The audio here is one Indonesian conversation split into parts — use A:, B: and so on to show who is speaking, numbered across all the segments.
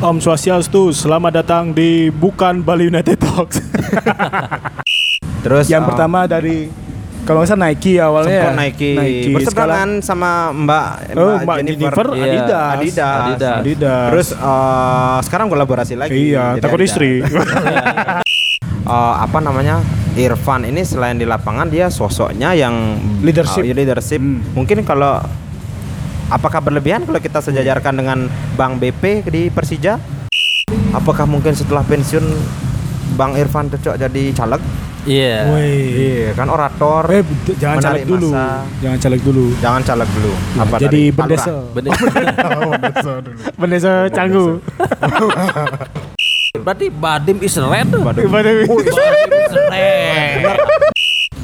A: Om Swastiastu, selamat datang di Bukan Bali United Talks.
B: Terus
A: Yang
B: uh,
A: pertama dari kalau nggak salah Nike awalnya.
B: Sempat
A: ya?
B: Nike,
A: Nike.
B: berseberangan sama Mbak
A: Oh, Mbak Jennifer,
C: Iya,
A: Adidas.
B: Adidas.
C: Adidas.
A: Adidas.
B: Terus uh, sekarang kolaborasi lagi.
A: iya,
B: Jadi
A: takut
B: Adidas.
A: istri.
B: Uh, apa namanya? Irfan ini selain di lapangan dia sosoknya yang
A: Leadership.
B: uh, leadership.
A: Hmm.
B: Mungkin kalau apakah berlebihan kalau kita sejajarkan dengan Bang BP di Persija? Apakah mungkin setelah pensiun Bang Irfan cocok jadi caleg?
C: Iya.
A: Woi.
B: Iya, kan orator.
A: Eh, jangan caleg dulu.
B: massa.
A: Jangan caleg dulu.
B: Jangan caleg dulu. Apa
A: jadi bendesa.
C: Bener.
A: Bendesa Canggu.
C: Berarti Badim is red.
B: Badim.
C: Badim is red.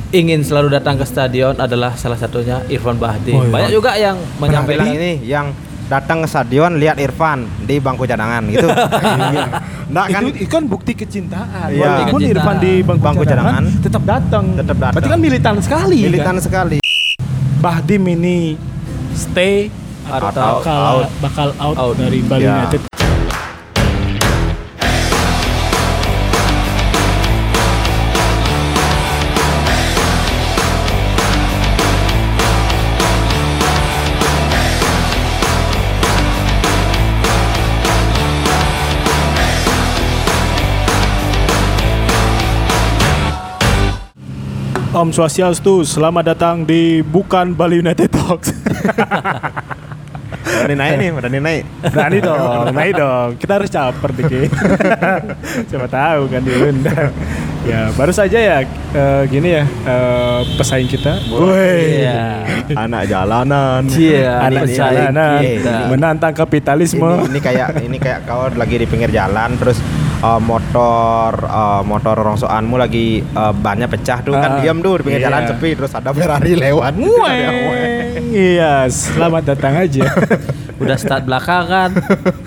C: Ingin selalu datang ke stadion adalah salah satunya Irfan Bahdim.
A: Oh, iya.
C: Banyak juga yang menyampaikan
B: ini yang datang ke stadion lihat Irfan di bangku cadangan gitu. Nggak kan
A: itu, itu kan bukti kecintaan.
B: Iya.
A: Walaupun
C: Kecintaan.
A: Irfan di bangku,
B: Bangku
A: cadangan,
B: cadangan,
A: tetap datang.
B: tetap datang.
A: Berarti kan militan sekali.
B: militan
A: kan?
B: sekali.
A: Bahdim ini stay
C: Atau
A: bakal
B: out.
A: bakal out,
C: Out.
A: dari Bali
B: Ya.
A: United. Om Swastiastu, selamat datang di Bukan Bali United Talks.
B: Berani naik nih, berani naik.
A: Berani dong, naik dong. Kita harus caper dikit. Siapa tahu kan diundang. Ya, baru saja ya eh, gini ya eh, pesaing kita. Woi.
C: Iya.
B: Anak jalanan.
C: Iya,
A: Anak jalanan
C: kita.
A: menantang kapitalisme.
B: Ini, ini kayak ini kayak kau lagi di pinggir jalan terus uh, motor uh, motor rongsokanmu lagi uh, bannya pecah tuh
A: Ah,
B: kan diam tuh di pinggir
A: iya.
B: jalan sepi terus ada Ferrari lewat.
A: Iya, selamat datang aja.
C: Udah start belakang kan.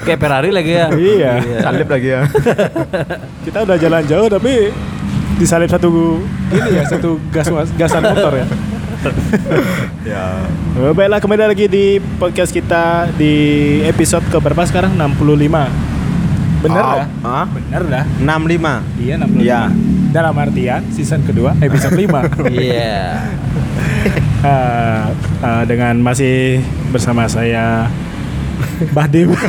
C: Kayak Ferrari lagi ya.
A: Iya.
B: Salib lagi ya.
A: Kita udah jalan jauh tapi disalip satu ini ya, satu gas gasan motor ya.
B: ya.
A: Oh, Baiklah kembali lagi di podcast kita di episode ke berapa sekarang? 65 Bener
B: Oh,
A: dah?
B: ah?
A: Bener dah
B: 65.
A: Iya 65
B: Iya.
A: Dalam artian season kedua episode 5
C: Iya.
A: Ah, ah, Dengan masih bersama saya Bahdim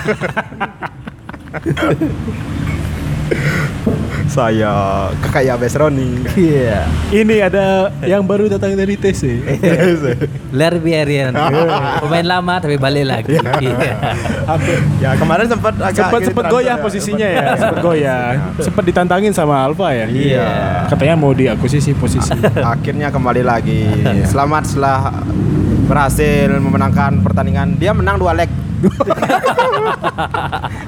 B: Saya kakak Yabes Roni.
C: Iya.
A: Ini ada yang baru datang dari TC
C: Lerby Arian. Pemain lama tapi balik lagi. Iya.
A: Hampir
B: ya kemarin sempat agak
A: Sempat
B: gini
A: sempat
B: transfer
A: goyah
B: ya.
A: posisinya ya Sempat goyah Sempat ditantangin sama Alfa ya
C: Iya.
A: Katanya mau diakuisisi posisi
B: Akhirnya kembali lagi. Selamat setelah berhasil memenangkan pertandingan. Dia menang dua leg.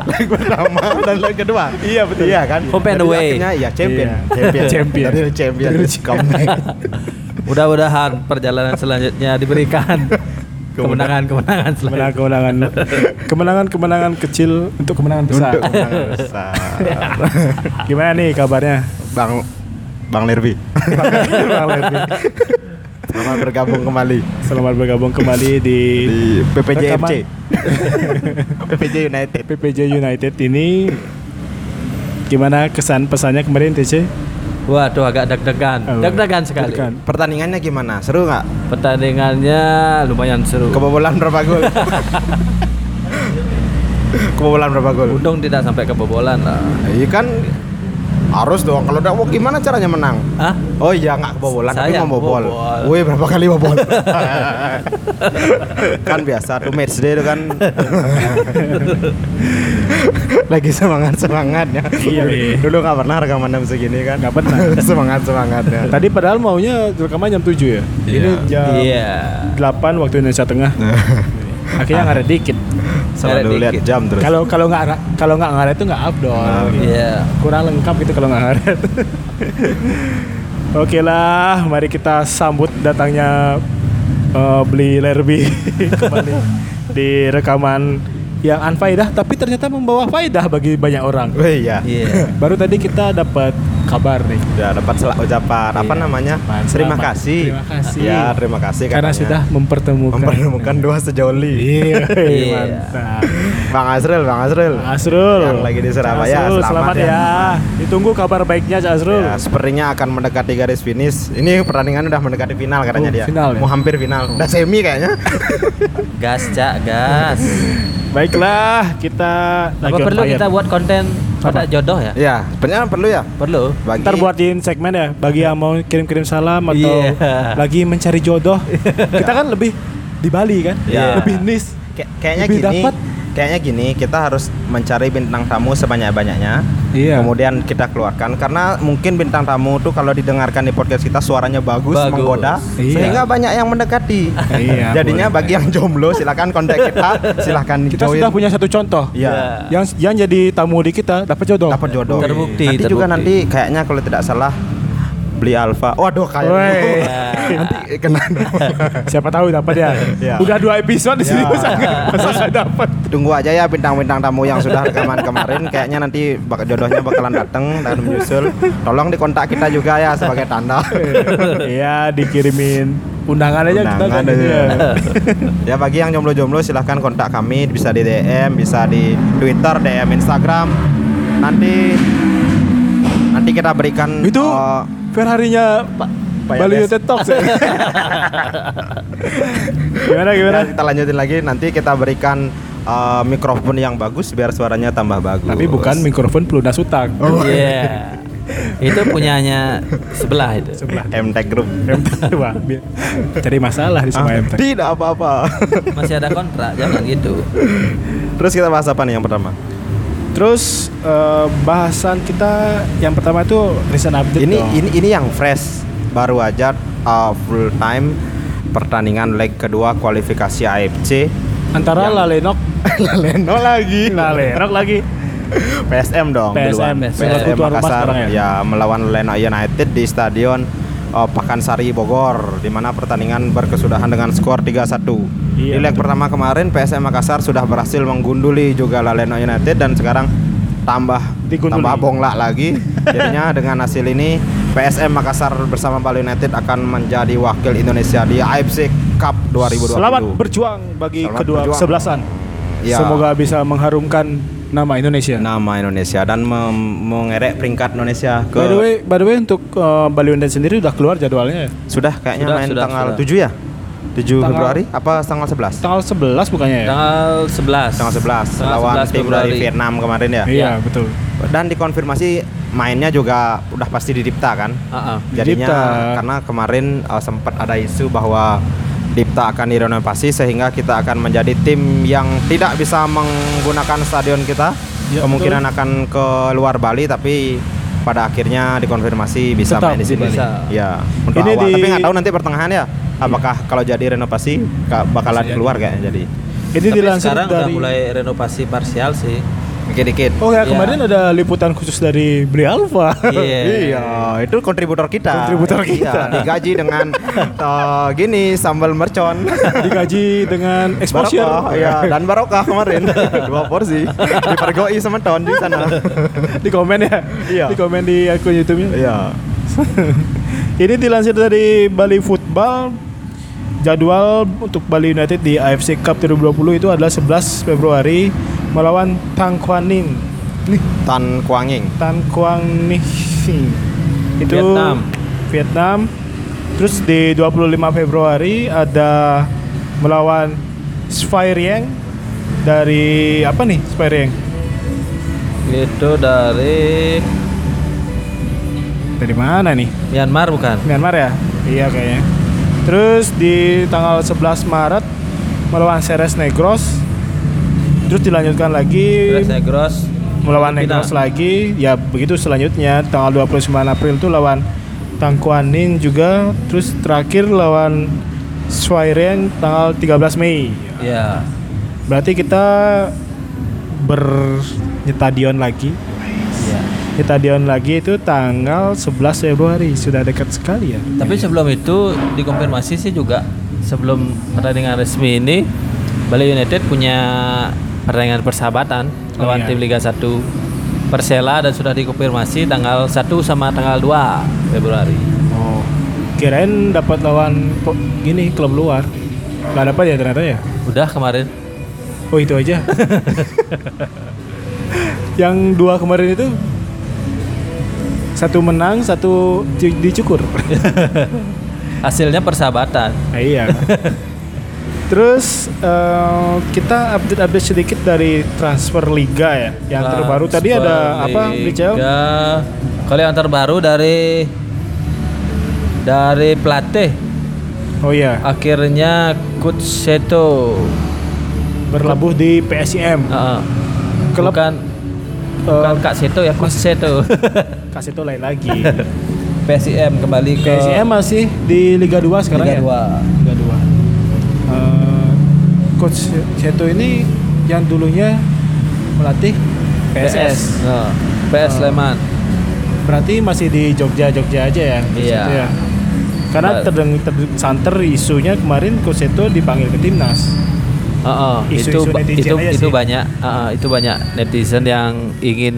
B: Leg pertama dan leg kedua.
A: Iya, betul.
B: Iya kan.
C: Home and away.
B: Akhirnya ya champion.
A: Iya.
B: Champion.
A: Champion.
B: Dari champion. Comeback.
C: Mudah-mudahan perjalanan selanjutnya diberikan kemenangan-kemenangan
A: kemenangan
C: selanjutnya.
A: kemenangan kemenangan kemenangan kecil untuk kemenangan besar.
B: Untuk kemenangan besar.
A: Gimana nih kabarnya?
B: Bang Bang Lerby.
A: Bang Lerby?
B: Selamat bergabung kembali
A: Selamat bergabung kembali di,
B: di PPJ. FC. PPJ United.
A: PPJ United ini. Gimana kesan pesannya kemarin TC?
C: Waduh agak deg-degan.
A: Oh,
C: Deg-degan sekali.
A: deg-degan.
B: Pertandingannya gimana? Seru nggak?
C: Pertandingannya lumayan seru.
B: Kebobolan berapa gol? Kebobolan berapa gol?
C: Untung tidak sampai kebobolan lah.
B: Iya kan harus dong. Kalau udah, oh, gimana caranya menang?
C: Hah?
B: Oh iya nggak kebobolan tapi mau bobol.
C: bobol.
B: Woi berapa kali bobol? kan biasa tuh match day itu kan. Lagi semangat semangatnya.
A: Iya, iya.
B: Dulu nggak pernah rekaman jam segini kan?
A: Nggak pernah.
B: semangat semangatnya.
A: Tadi padahal maunya rekaman jam 7 ya. Ini jam
C: Iya.
A: 8 waktu Indonesia Tengah. Akhirnya ngaret dikit.
B: Selalu
C: Ada
B: lihat jam terus.
A: Kalau kalau nggak kalau nggak ngaret itu nggak afdol.
C: Iya.
A: Kurang lengkap gitu kalau nggak ngaret. Oke lah, mari kita sambut datangnya eh, beli Lerby kembali di rekaman yang unfaedah tapi ternyata membawa faedah bagi banyak orang.
B: Oh iya.
C: Iya.
A: Baru tadi kita dapat kabar nih.
B: Ya dapat sel- ucapan apa
A: Iya.
B: namanya?
A: Selamat.
B: Terima kasih.
A: Terima kasih.
B: Ya, terima kasih
A: Karena
B: katanya.
A: sudah mempertemukan.
B: mempertemukan dua sejoli.
A: Iya,
C: Iya.
A: mantap.
B: Bang Azril, Bang Azril.
A: Asrul.
B: Yang lagi di Surabaya,
A: Asrul,
B: selamat
A: selamat,
B: ya.
A: ya. Ditunggu kabar baiknya Cak Asrul.
B: Ya, sepertinya akan mendekati garis finish. Ini pertandingan udah mendekati final katanya
A: Oh,
B: dia.
A: final ya?
B: Mau hampir final. Udah semi kayaknya.
C: Gas cak gas.
A: Baiklah, kita
C: Apa perlu kita buat konten pada jodoh ya?
B: ya, sebenarnya perlu ya.
C: Perlu.
B: Bagi
A: Ntar buatin segmen ya bagi yang mau kirim-kirim salam atau
C: Iya.
A: lagi mencari jodoh. kita kan lebih di Bali kan,
B: Iya.
A: lebih nis.
B: Kay- kayaknya
A: lebih
B: gini.
A: dapat.
B: Kayaknya gini, kita harus mencari bintang tamu sebanyak-banyaknya.
A: Iya.
B: Kemudian kita keluarkan karena mungkin bintang tamu tuh kalau didengarkan di podcast kita suaranya bagus,
C: Bagus.
B: menggoda,
A: Iya.
B: sehingga banyak yang mendekati.
A: Iya,
B: Jadinya
A: boleh.
B: bagi yang jomblo silakan kontak kita, silakan
A: Kita
B: join.
A: sudah punya satu contoh.
B: Iya.
A: Yang yang jadi tamu di kita dapat jodoh.
B: dapat jodoh.
C: Terbukti,
B: Nanti juga
C: terbukti.
B: nanti kayaknya kalau tidak salah beli Alfa. Waduh kayak gitu.
C: Ya.
B: nanti kena.
A: Siapa tahu dapat ya.
B: Iya.
A: Udah dua episode di sini
B: Iya.
A: masa nggak dapat.
B: Tunggu aja ya bintang-bintang tamu yang sudah rekaman kemarin kayaknya nanti bak jodohnya bakalan datang dan menyusul. Tolong dikontak kita juga ya sebagai tanda.
A: Iya, dikirimin undangan aja kita
B: Undangan
A: kan.
B: aja.
A: Iya.
B: ya bagi yang jomblo-jomblo silahkan kontak kami bisa di DM, bisa di Twitter, DM Instagram. Nanti nanti kita berikan
A: Itu
B: eh,
A: Ferrarinya Pak
B: Pak
A: Bali. United Talks. ya? gimana gimana?
B: Ya, kita lanjutin lagi nanti kita berikan uh, mikrofon yang bagus biar suaranya tambah bagus.
A: Tapi bukan mikrofon pelunas utang.
C: Iya. Itu punyanya sebelah itu.
A: Sebelah.
B: MTech Group.
A: Wah, cari masalah di semua
B: Ah,
A: MTech.
B: Tidak apa-apa.
C: Masih ada kontrak, jangan gitu.
B: Terus kita bahas apa nih yang pertama?
A: Terus eh, bahasan kita yang pertama itu recent update
B: Ini
A: dong.
B: ini ini yang fresh baru aja uh, full time pertandingan leg kedua kualifikasi AFC.
A: antara
B: yang-
A: Lalenok
B: Leno lagi.
A: Lalenok lagi
B: PSM dong
A: PSM,
B: duluan.
C: PSM.
B: PSM
A: rumah
B: Makassar
A: ya?
B: ya melawan Leno United di stadion uh, Pakansari Bogor di mana pertandingan berkesudahan dengan skor 3-1.
A: Iya,
B: di leg pertama kemarin PSM Makassar sudah berhasil menggunduli juga Leno United dan sekarang tambah
A: Digunduli.
B: tambah bonglak lagi. Jadinya dengan hasil ini PSM Makassar bersama Bali United akan menjadi wakil Indonesia di AFC Cup 2020.
A: Selamat berjuang bagi
B: Selamat
A: kedua
B: berjuang.
A: kesebelasan.
B: Ya.
A: Semoga bisa mengharumkan nama Indonesia.
B: nama Indonesia dan mem- mengerek peringkat Indonesia ke
A: By the way, by the way untuk eh, Bali United sendiri udah keluar jadwalnya ya?
B: Sudah kayaknya
C: Sudah,
B: main
C: sudah,
B: tanggal
C: sudah.
B: 7 ya? 7
A: Tanggal-
B: Februari apa tanggal 11?
A: Tanggal 11 bukannya ya?
C: Tanggal 11.
B: Tanggal 11
C: Tanggal
B: lawan
C: 11
B: tim dari. Vietnam kemarin ya.
A: Iya, betul.
B: Dan dikonfirmasi mainnya juga udah pasti di Dipta kan?
C: Ah, ah.
B: Jadinya
A: Dipta.
B: karena kemarin uh, sempat ada isu bahwa Dipta akan direnovasi sehingga kita akan menjadi tim yang tidak bisa menggunakan stadion kita.
A: Ya,
B: Kemungkinan akan ke luar Bali tapi pada akhirnya dikonfirmasi bisa
A: Tetap
B: main di sini.
C: Bisa.
B: Ya, untuk
A: Ini
B: awal.
A: di-
B: Tapi nggak tahu nanti pertengahan ya. Apakah kalau jadi renovasi ka- bakalan
A: Bisa
B: keluar kayaknya jadi.
A: Ini
C: Tapi
A: dilansir
C: sekarang udah
A: dari
C: mulai renovasi parsial sih.
B: Dikit-dikit.
A: Oh ya,
C: Iya.
A: kemarin ada liputan khusus dari Bri Alpha.
C: Iya.
B: Iya, itu kontributor kita.
A: Kontributor kita.
B: Iya, digaji dengan uh, gini sambal mercon.
A: Digaji dengan exposure.
B: Barokah, ya, dan barokah kemarin dua porsi dipergoi sama ton di sana.
A: di komen ya.
B: Iya.
A: Di komen di akun YouTube-nya.
B: Iya.
A: Ini dilansir dari Bali Football. Jadwal untuk Bali United di AFC Cup 2020 itu adalah 11 Februari melawan Tang Quan Ninh. Nih,
B: Tan Kuanging.
A: Tan Quang Ninh. Itu
C: Vietnam.
A: Vietnam. Terus di 25 Februari ada melawan Sphyrien dari apa nih Sphyrien?
C: Itu dari
A: Dari mana nih?
C: Myanmar bukan?
A: Myanmar ya? Iya kayaknya. Terus di tanggal 11 Maret melawan Ceres Negros. Terus dilanjutkan lagi
C: Tres Negros.
A: melawan. Negros lagi. Ya begitu selanjutnya tanggal 29 April itu lawan Tangkuanin juga. Terus terakhir lawan Swaireng tanggal 13 Mei.
C: Iya.
A: Berarti kita bernyetadion lagi.
C: Iya.
A: Nyetadion lagi itu tanggal 11 Februari. Sudah dekat sekali ya.
C: Tapi sebelum itu dikonfirmasi sih juga sebelum pertandingan resmi ini Bali United punya pertandingan persahabatan
A: Oh,
C: lawan
A: iya.
C: tim Liga 1 Persela dan sudah dikonfirmasi tanggal 1 sama tanggal 2 Februari.
A: Oh. Kirain dapat lawan gini klub luar. Gak dapat ya ternyata ya.
C: Udah kemarin.
A: Oh itu aja. Yang dua kemarin itu satu menang, satu di- dicukur.
C: Hasilnya persahabatan.
A: Nah, iya. Terus eh, kita update-update sedikit dari transfer liga ya. Yang terbaru tadi ada apa, Richel?
C: Liga. Kalau yang terbaru dari dari pelatih
A: Oh iya,
C: akhirnya Coach Seto
A: berlabuh di PSIM.
C: Heeh.
A: Klub-
C: bukan bukan Kak Seto ya Coach Seto
A: kasih itu lain lagi.
C: PSIM kembali ke
A: PSIM masih di Liga 2 sekarang
C: Liga
A: ya?
C: 2
A: Liga 2. Eh, Coach Seto ini yang dulunya melatih PSS.
C: Nah, PS Sleman
A: Berarti masih di Jogja Jogja aja ya?
C: Iya.
A: Seto ya? Karena
C: Benar.
A: terdeng, terdeng- santer isunya kemarin Coach Seto dipanggil ke timnas.
C: Heeh, itu
A: Isu-isu
C: ba-
A: netizen
C: itu
A: aja
C: itu
A: sih.
C: banyak heeh, itu banyak netizen yang ingin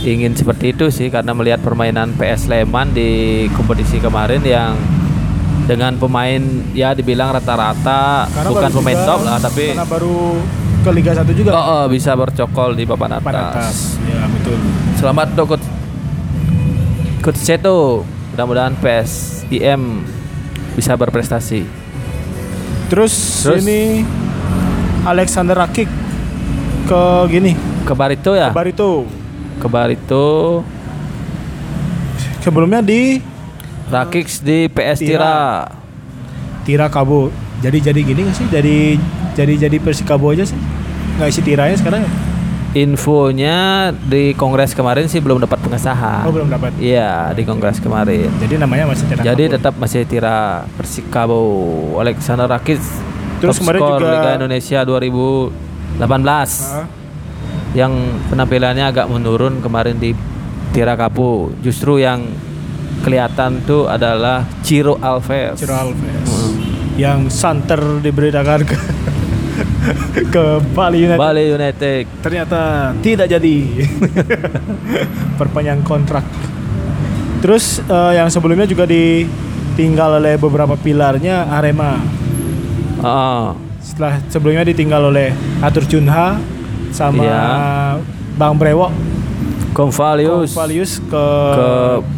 C: ingin seperti itu sih karena melihat permainan PS Sleman di kompetisi kemarin yang dengan pemain ya dibilang rata-rata
A: Karena
C: bukan pemain
A: juga-
C: top lah tapi
A: karena baru ke Liga 1 juga.
C: oh, oh, bisa bercokol di papan atas.
A: Papan atas. Ya betul.
C: Selamat untuk Coach Coach Seto. Mudah-mudahan PS IM bisa berprestasi.
A: Terus,
C: Terus?
A: ini Alexander Rakik ke gini
C: Ke Barito ya?
A: ke Barito.
C: Ke Barito.
A: Sebelumnya di
C: Rakix di PS
A: Tira.
C: Tira.
A: Kabo. Jadi jadi gini nggak sih? Jadi jadi jadi Persikabo aja sih? Nggak isi tiranya sekarang ya?
C: Infonya di kongres kemarin sih belum dapat pengesahan.
A: Oh belum dapat.
C: Iya, di kongres kemarin.
A: Jadi namanya masih Tira
C: Jadi
A: Kabo.
C: tetap masih Tira Persikabo Alexander Rakix.
A: Terus
C: top
A: kemarin juga-
C: Liga Indonesia 2018
A: Ah,
C: yang penampilannya agak menurun kemarin di Tira Kapo. Justru yang kelihatan tuh adalah Ciro Alves.
A: Ciro Alves.
C: Hmm.
A: Yang santer diberitakan ke ke Bali United.
C: Bali United.
A: Ternyata tidak jadi. Perpanjang kontrak. Terus eh, yang sebelumnya juga ditinggal oleh beberapa pilarnya Arema.
C: Oh,
A: Setelah sebelumnya ditinggal oleh Atur Junha sama
C: Iya.
A: Bang Brewok
C: Convalius
A: Valius ke,
C: ke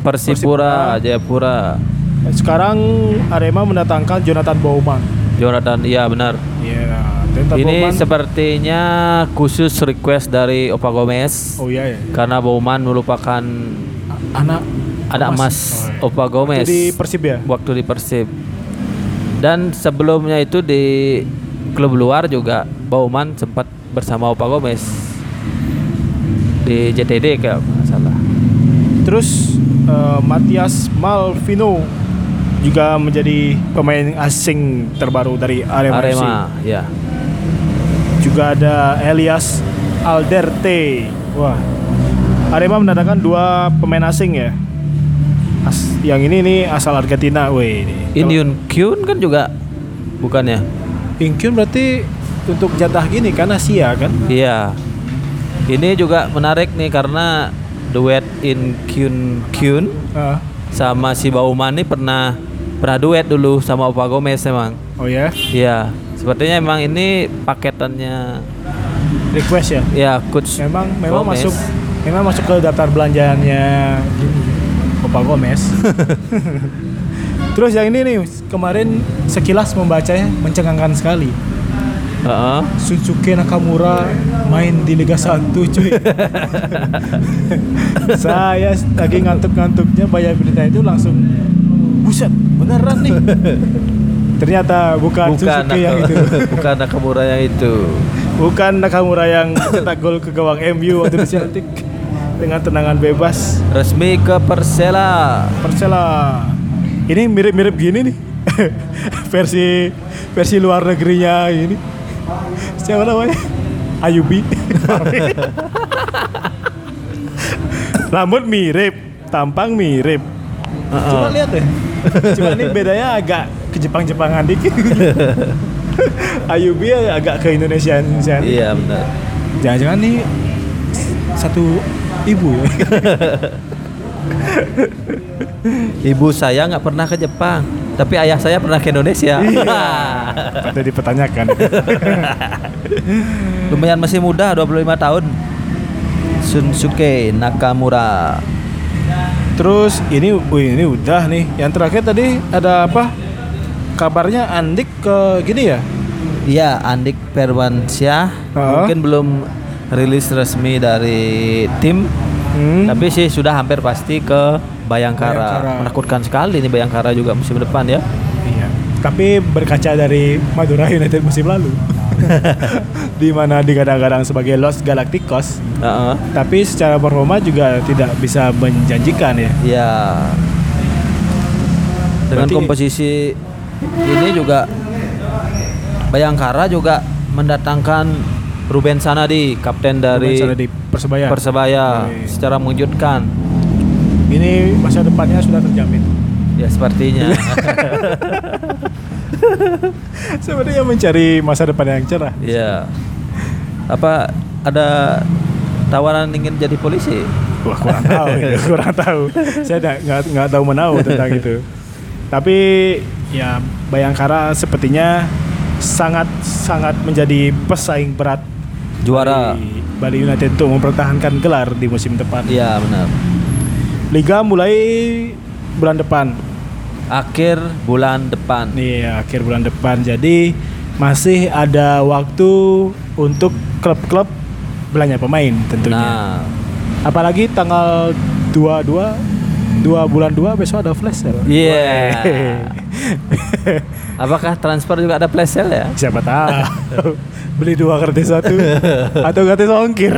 C: Persipura, Jayapura.
A: Sekarang Arema mendatangkan Jonathan Bauman.
C: Jonathan, iya benar.
A: Iya, Jonathan
C: Ini
A: Bauman.
C: sepertinya khusus request dari Opa Gomez
A: Oh iya ya.
C: karena Bauman merupakan
A: Anak
C: anak emas
A: Oh, iya.
C: Opa Gomez
A: Waktu di Persib ya?
C: waktu di Persib. Dan sebelumnya itu di klub luar juga Bauman sempat bersama Opa Gomez di JTD nggak salah.
A: Terus eh, Matias Malvino juga menjadi pemain asing terbaru dari Arema, FC.
C: Arema, ya.
A: Juga ada Elias Alderte. Wah. Arema mendatangkan dua pemain asing ya. As- yang ini nih asal Argentina, weh. ini.
C: Indian Kyun kan juga bukannya?
A: Inkyun berarti untuk jatah gini kan Asia kan?
C: Iya. Ini juga menarik nih karena duet In Kyun Kyun
A: Ah,
C: sama si Bauman nih pernah pernah duet dulu sama Opa Gomez emang.
A: oh ya,
C: Iya. Sepertinya emang ini paketannya
A: request ya.
C: ya coach
A: Memang memang
C: Gomez.
A: masuk memang masuk ke daftar belanjaannya Opa Gomez. Terus yang ini nih kemarin sekilas membacanya mencengangkan sekali.
C: Heeh.
A: Sunsuke Nakamura main di Liga 1 cuy. Saya lagi ngantuk-ngantuknya baca berita itu langsung buset beneran nih. Ternyata bukan,
C: bukan
A: Sunsuke yang itu.
C: bukan Nakamura yang itu.
A: Bukan Nakamura yang cetak gol ke gawang MU waktu di Celtic dengan tendangan bebas.
C: Resmi ke Persela.
A: Persela. Ini mirip-mirip gini nih. versi versi luar negerinya ini. Siapa namanya? Ayubi. Rambut mirip, tampang mirip. Coba lihat deh. Cuma ini bedanya agak ke Jepang-Jepangan dikit. Ayubi agak ke Indonesiaan.
C: Iya benar.
A: Jangan-jangan nih satu ibu.
C: Ibu saya nggak pernah ke Jepang, tapi ayah saya pernah ke Indonesia.
A: Patut dipertanyakan.
C: Lumayan masih muda, 25 tahun. Shunsuke Nakamura.
A: Terus ini, wih ini udah nih. Yang terakhir tadi ada apa? Kabarnya Andik ke gini ya?
C: Iya, Andik Perwansyah
A: Heeh.
C: mungkin belum rilis resmi dari tim,
A: Hmm.
C: tapi sih sudah hampir pasti ke Bayangkara.
A: Bayangkara.
C: Menakutkan sekali nih Bayangkara juga musim depan ya.
A: Iya. Tapi berkaca dari Madura United musim lalu, di mana digadang-gadang sebagai Los Galacticos,
C: Heeh.
A: tapi secara performa juga tidak bisa menjanjikan ya.
C: Ya. Dengan
A: Berarti-
C: komposisi ini juga Bayangkara juga mendatangkan Ruben Sanadi, kapten dari
A: Bukan salah di Persebaya.
C: Persebaya
A: Oke.
C: secara mengejutkan.
A: Ini masa depannya sudah terjamin.
C: Ya sepertinya.
A: Sebenarnya mencari masa depan yang cerah.
C: ya. Apa ada tawaran ingin jadi polisi?
A: Wah kurang tahu, ya, kurang tahu. Saya nggak nggak tahu menau tentang itu. Tapi ya Bayangkara sepertinya sangat sangat menjadi pesaing berat
C: Juara.
A: Bali, United untuk mempertahankan gelar di musim depan.
C: Iya benar.
A: Liga mulai bulan depan.
C: Akhir bulan depan.
A: Nih akhir bulan depan. Jadi masih ada waktu untuk klub-klub belanja pemain tentunya.
C: Nah,
A: Apalagi tanggal 22 dua bulan dua besok ada flash sale.
C: Iya.
A: Weh.
C: apakah transfer juga ada flash sale ya?
A: Siapa tahu beli dua gratis satu atau gratis ongkir.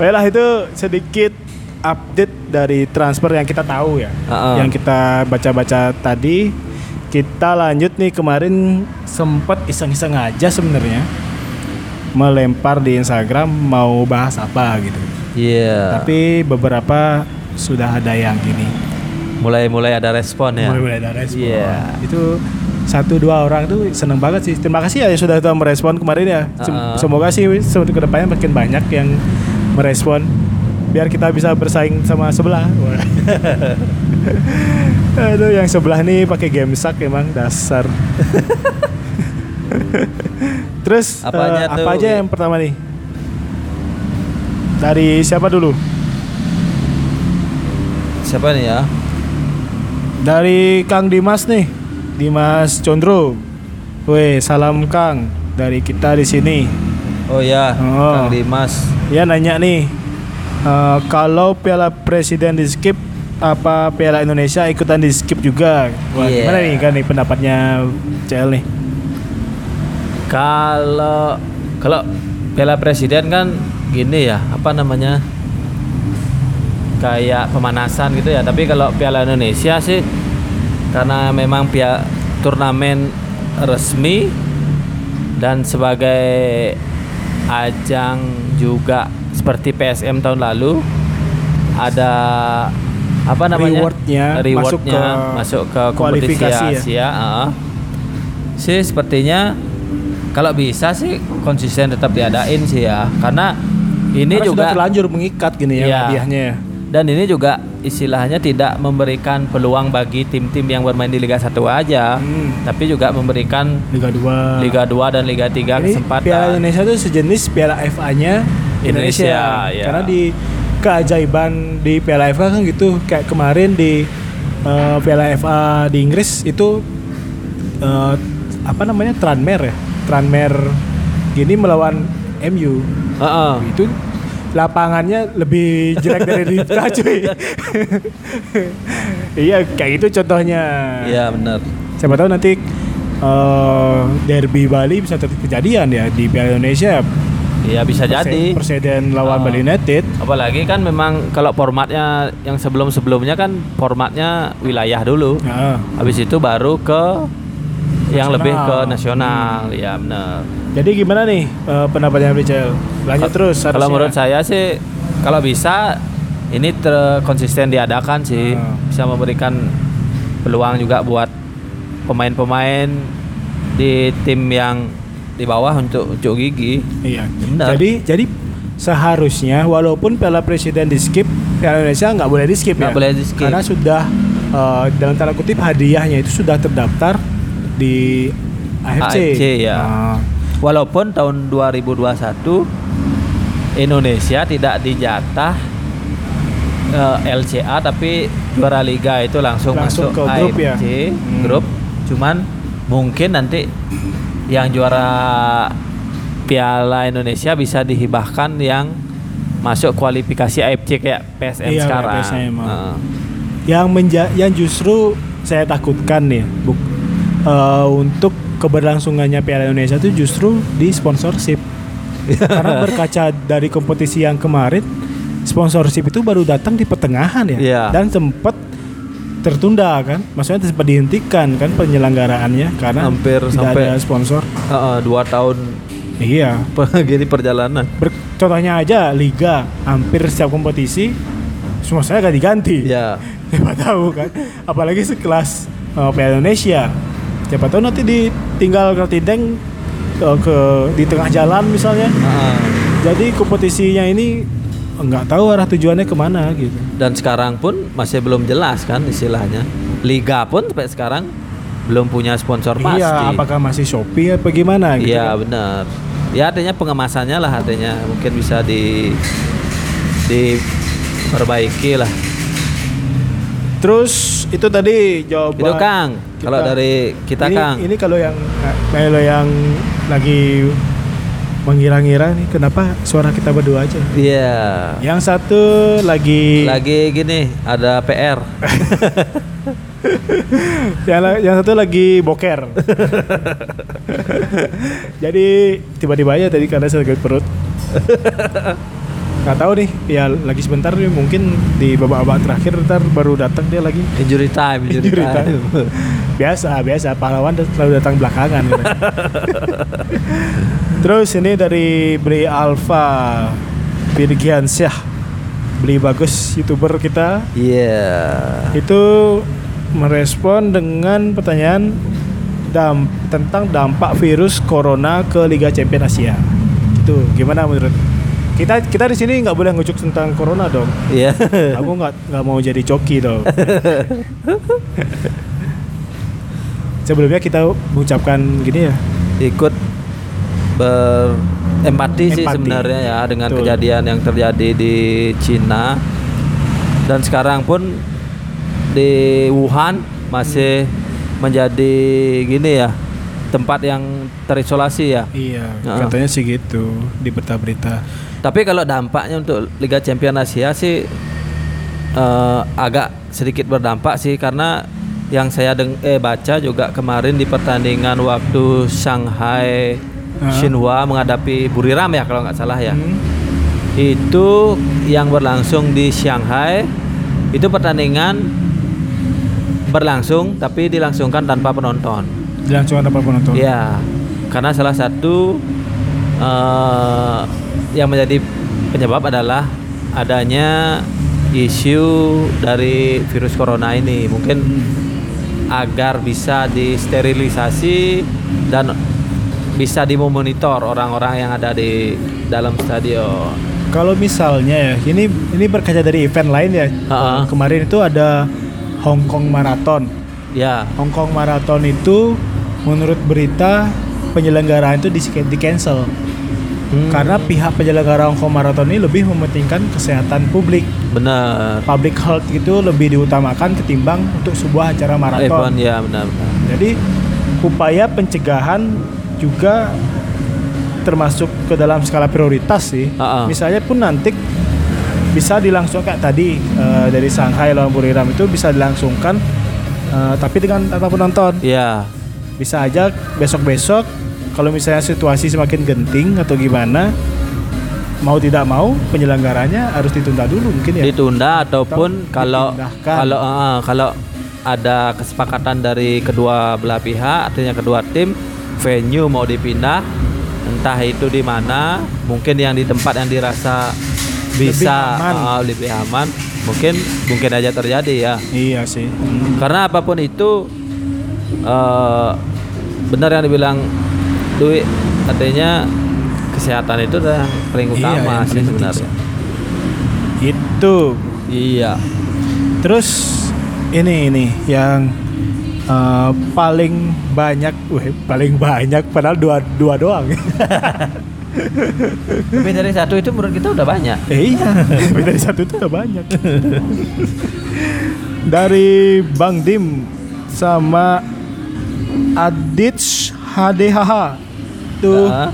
A: Baiklah itu sedikit update dari transfer yang kita tahu ya.
C: Ha-ha.
A: Yang kita baca-baca tadi. Kita lanjut nih kemarin sempat iseng-iseng aja sebenarnya melempar di Instagram mau bahas apa gitu.
C: Iya.
A: Tapi beberapa sudah ada yang gini.
C: mulai-mulai ada respon ya.
A: Mulai-mulai ada respon.
C: Iya.
A: Itu satu dua orang tuh seneng banget sih. Terima kasih ya yang sudah tahu merespon kemarin ya. Sem-
C: Uh-uh.
A: Semoga sih ke depannya makin banyak yang merespon biar kita bisa bersaing sama sebelah. Aduh yang sebelah nih pakai game sak emang dasar. Terus
C: Apanya tuh?
A: apa aja yang pertama nih? Dari siapa dulu?
C: Siapa nih ya?
A: Dari Kang Dimas nih, Dimas Condro. Weh, salam Kang dari kita di sini.
C: Oh ya,
A: Oh.
C: Kang Dimas.
A: Ya nanya nih, eh, kalau Piala Presiden di skip, apa Piala Indonesia ikutan di skip juga? Wah,
C: Iya.
A: gimana nih kan nih pendapatnya CL nih?
C: Kalau kalau Piala Presiden kan gini ya, apa namanya? Kayak pemanasan gitu ya. Tapi kalau Piala Indonesia sih karena memang pia turnamen resmi dan sebagai ajang juga seperti PSM tahun lalu ada apa namanya
A: Rewardnya masuk
C: rewardnya
A: ke
C: masuk ke, kompetisi
A: kualifikasi ya?
C: Asia heeh. sih sepertinya kalau bisa sih konsisten tetap diadain sih ya karena ini
A: Karena
C: juga
A: sudah terlanjur mengikat gini ya
C: Iya.
A: hadiahnya ya.
C: dan ini juga istilahnya tidak memberikan peluang bagi tim-tim yang bermain di Liga 1 aja
A: Hmm.
C: tapi juga memberikan
A: Liga 2.
C: Liga 2 dan Liga 3
A: Ini
C: kesempatan
A: Piala Indonesia itu sejenis Piala FA-nya Indonesia.
C: Indonesia, ya.
A: Karena di keajaiban di Piala FA kan gitu kayak kemarin di eh, Piala FA di Inggris itu eh, apa namanya Tranmere ya. Tranmere gini melawan MU.
C: Heeh.
A: Itu lapangannya lebih jelek dari di FA, cuy. iya, kayak gitu contohnya.
C: Iya benar
A: Siapa tahu nanti eh, derby Bali bisa terjadi kejadian ya di Piala Indonesia.
C: Iya bisa
A: Perse-
C: jadi
A: Perseden lawan
C: Oh.
A: Bali United.
C: apalagi kan memang kalau formatnya yang sebelum-sebelumnya kan formatnya wilayah dulu
A: Nah,
C: habis itu baru ke yang
A: Nasional.
C: lebih ke nasional ya benar
A: jadi gimana nih eh, pendapatnya Richel? Lanjut
C: Ka-
A: terus.
C: Kalau menurut saya sih kalau bisa ini ter konsisten diadakan sih
A: Hmm.
C: bisa memberikan peluang juga buat pemain-pemain di tim yang di bawah untuk untuk gigi.
A: Iya.
C: Benar.
A: Jadi jadi seharusnya walaupun Piala Presiden di skip, Piala Indonesia nggak boleh di skip
C: Nggak
A: ya.
C: boleh di-skip.
A: Karena sudah eh, dalam tanda kutip hadiahnya itu sudah terdaftar di AFC.
C: AFC, ya.
A: Nah,
C: Walaupun tahun 2021 Indonesia tidak dijatah eh, LCA tapi juara liga itu langsung,
A: Langsung
C: masuk
A: ke grup ya?
C: AFC
A: Hmm.
C: grup. Cuman mungkin nanti yang juara Piala Indonesia bisa dihibahkan yang masuk kualifikasi AFC kayak PSM
A: Iya,
C: sekarang.
A: PSM, oh.
C: Heeh.
A: yang menja yang justru saya takutkan nih buk, eh, untuk keberlangsungannya Piala Indonesia itu justru di sponsorship. Karena berkaca dari kompetisi yang kemarin sponsorship itu baru datang di pertengahan ya.
C: Iya.
A: dan sempat tertunda kan. Maksudnya sempat dihentikan kan penyelenggaraannya karena
C: Hampir
A: tidak
C: sampai-
A: ada sponsor.
C: Heeh, dua tahun
A: iya.
C: gini perjalanan.
A: Ber- contohnya aja liga hampir setiap kompetisi semua saya ganti-ganti
C: Ya.
A: siapa tahu kan. Apalagi sekelas uh, Piala Indonesia siapa tahu nanti ditinggal tertindeng uh, ke di tengah jalan misalnya
C: Heeh.
A: jadi kompetisinya ini nggak tahu arah tujuannya ke mana gitu
C: Dan sekarang pun masih belum jelas kan istilahnya. Liga pun sampai sekarang belum punya sponsor pasti.
A: iya apakah masih Shopee apa gimana gitu
C: Iya
A: kan?
C: benar. Ya artinya pengemasannya lah artinya mungkin bisa di diperbaiki lah.
A: Terus itu tadi jawaban
C: Itu Kang. Kalau dari kita
A: ini,
C: Kang.
A: ini kalau yang kalau yang lagi mengira-ngira nih kenapa suara kita berdua aja
C: Iya.
A: yang satu lagi
C: Lagi gini ada PR.
A: yang, yang satu lagi boker. Jadi tiba-tiba aja tadi karena sakit perut. Gak tahu nih, ya lagi sebentar nih mungkin di babak-babak terakhir ntar baru datang dia lagi.
C: Injury time, injury,
A: Injury
C: time.
A: time. biasa, biasa pahlawan selalu datang belakangan. gitu. Terus ini dari Bri Alpha Virgiansyah Beli bagus youtuber kita
C: Iya.
A: itu merespon dengan pertanyaan dam tentang dampak virus corona ke Liga Champions Asia. Itu gimana menurut kita kita di sini nggak boleh ngucuk tentang corona dong.
C: Iya.
A: Aku nggak nggak mau jadi coki dong. Sebelumnya kita mengucapkan gini ya.
C: ikut berempati sih sebenarnya ya dengan
A: Betul.
C: kejadian yang terjadi di Cina dan sekarang pun di Wuhan masih menjadi gini ya tempat yang terisolasi ya.
A: Iya, katanya sih gitu di berita-berita.
C: Tapi kalau dampaknya untuk Liga Champions Asia sih eh, agak sedikit berdampak sih karena yang saya deng eh baca juga kemarin di pertandingan waktu Shanghai
A: Ah.
C: Shinhua menghadapi Buriram ya kalau nggak salah ya.
A: Hmm.
C: Itu yang berlangsung di Shanghai itu pertandingan berlangsung tapi dilangsungkan tanpa penonton.
A: Dilangsungkan tanpa penonton.
C: Iya, karena salah satu eh, yang menjadi penyebab adalah adanya isu dari virus corona ini. Mungkin agar bisa disterilisasi dan bisa dimonitor orang-orang yang ada di dalam stadion.
A: Kalau misalnya ya, ini ini berkaca dari event lain ya.
C: Ha-ha.
A: Kemarin itu ada Hong Kong Marathon.
C: Ya,
A: Hong Kong Marathon itu menurut berita penyelenggaraan itu di, di cancel
C: Hmm,
A: karena pihak penyelenggara Hong Kong Marathon ini lebih mementingkan kesehatan publik.
C: benar.
A: Public health itu lebih diutamakan ketimbang untuk sebuah acara maraton.
C: ya benar-benar.
A: Jadi upaya pencegahan juga termasuk ke dalam skala prioritas sih.
C: Ha-ha.
A: Misalnya pun nanti bisa dilangsungkan tadi eh, dari Shanghai lawan Buriram itu bisa dilangsungkan eh, tapi dengan tanpa penonton.
C: Ya,
A: Bisa aja besok-besok kalau misalnya situasi semakin genting atau gimana mau tidak mau penyelenggaranya harus ditunda dulu mungkin ya.
C: ditunda ataupun
A: Atau
C: kalau kalau eh, kalau ada kesepakatan dari kedua belah pihak artinya kedua tim venue mau dipindah entah itu di mana mungkin yang di tempat yang dirasa bisa
A: aman.
C: eh, lebih aman mungkin mungkin aja terjadi ya
A: Iya sih.
C: karena apa pun itu eh benar yang dibilang Dwi artinya kesehatan itu adalah yang paling
A: Iya,
C: utama
A: yang
C: sih sebenarnya.
A: Itu.
C: Iya.
A: Terus ini ini yang eh, paling banyak, weh, paling banyak padahal dua dua doang.
C: Tapi dari satu itu menurut kita udah banyak.
A: Eh, iya, Tapi dari satu itu udah banyak. dari Bang Dim sama Adits HDHH tuh
C: Nah,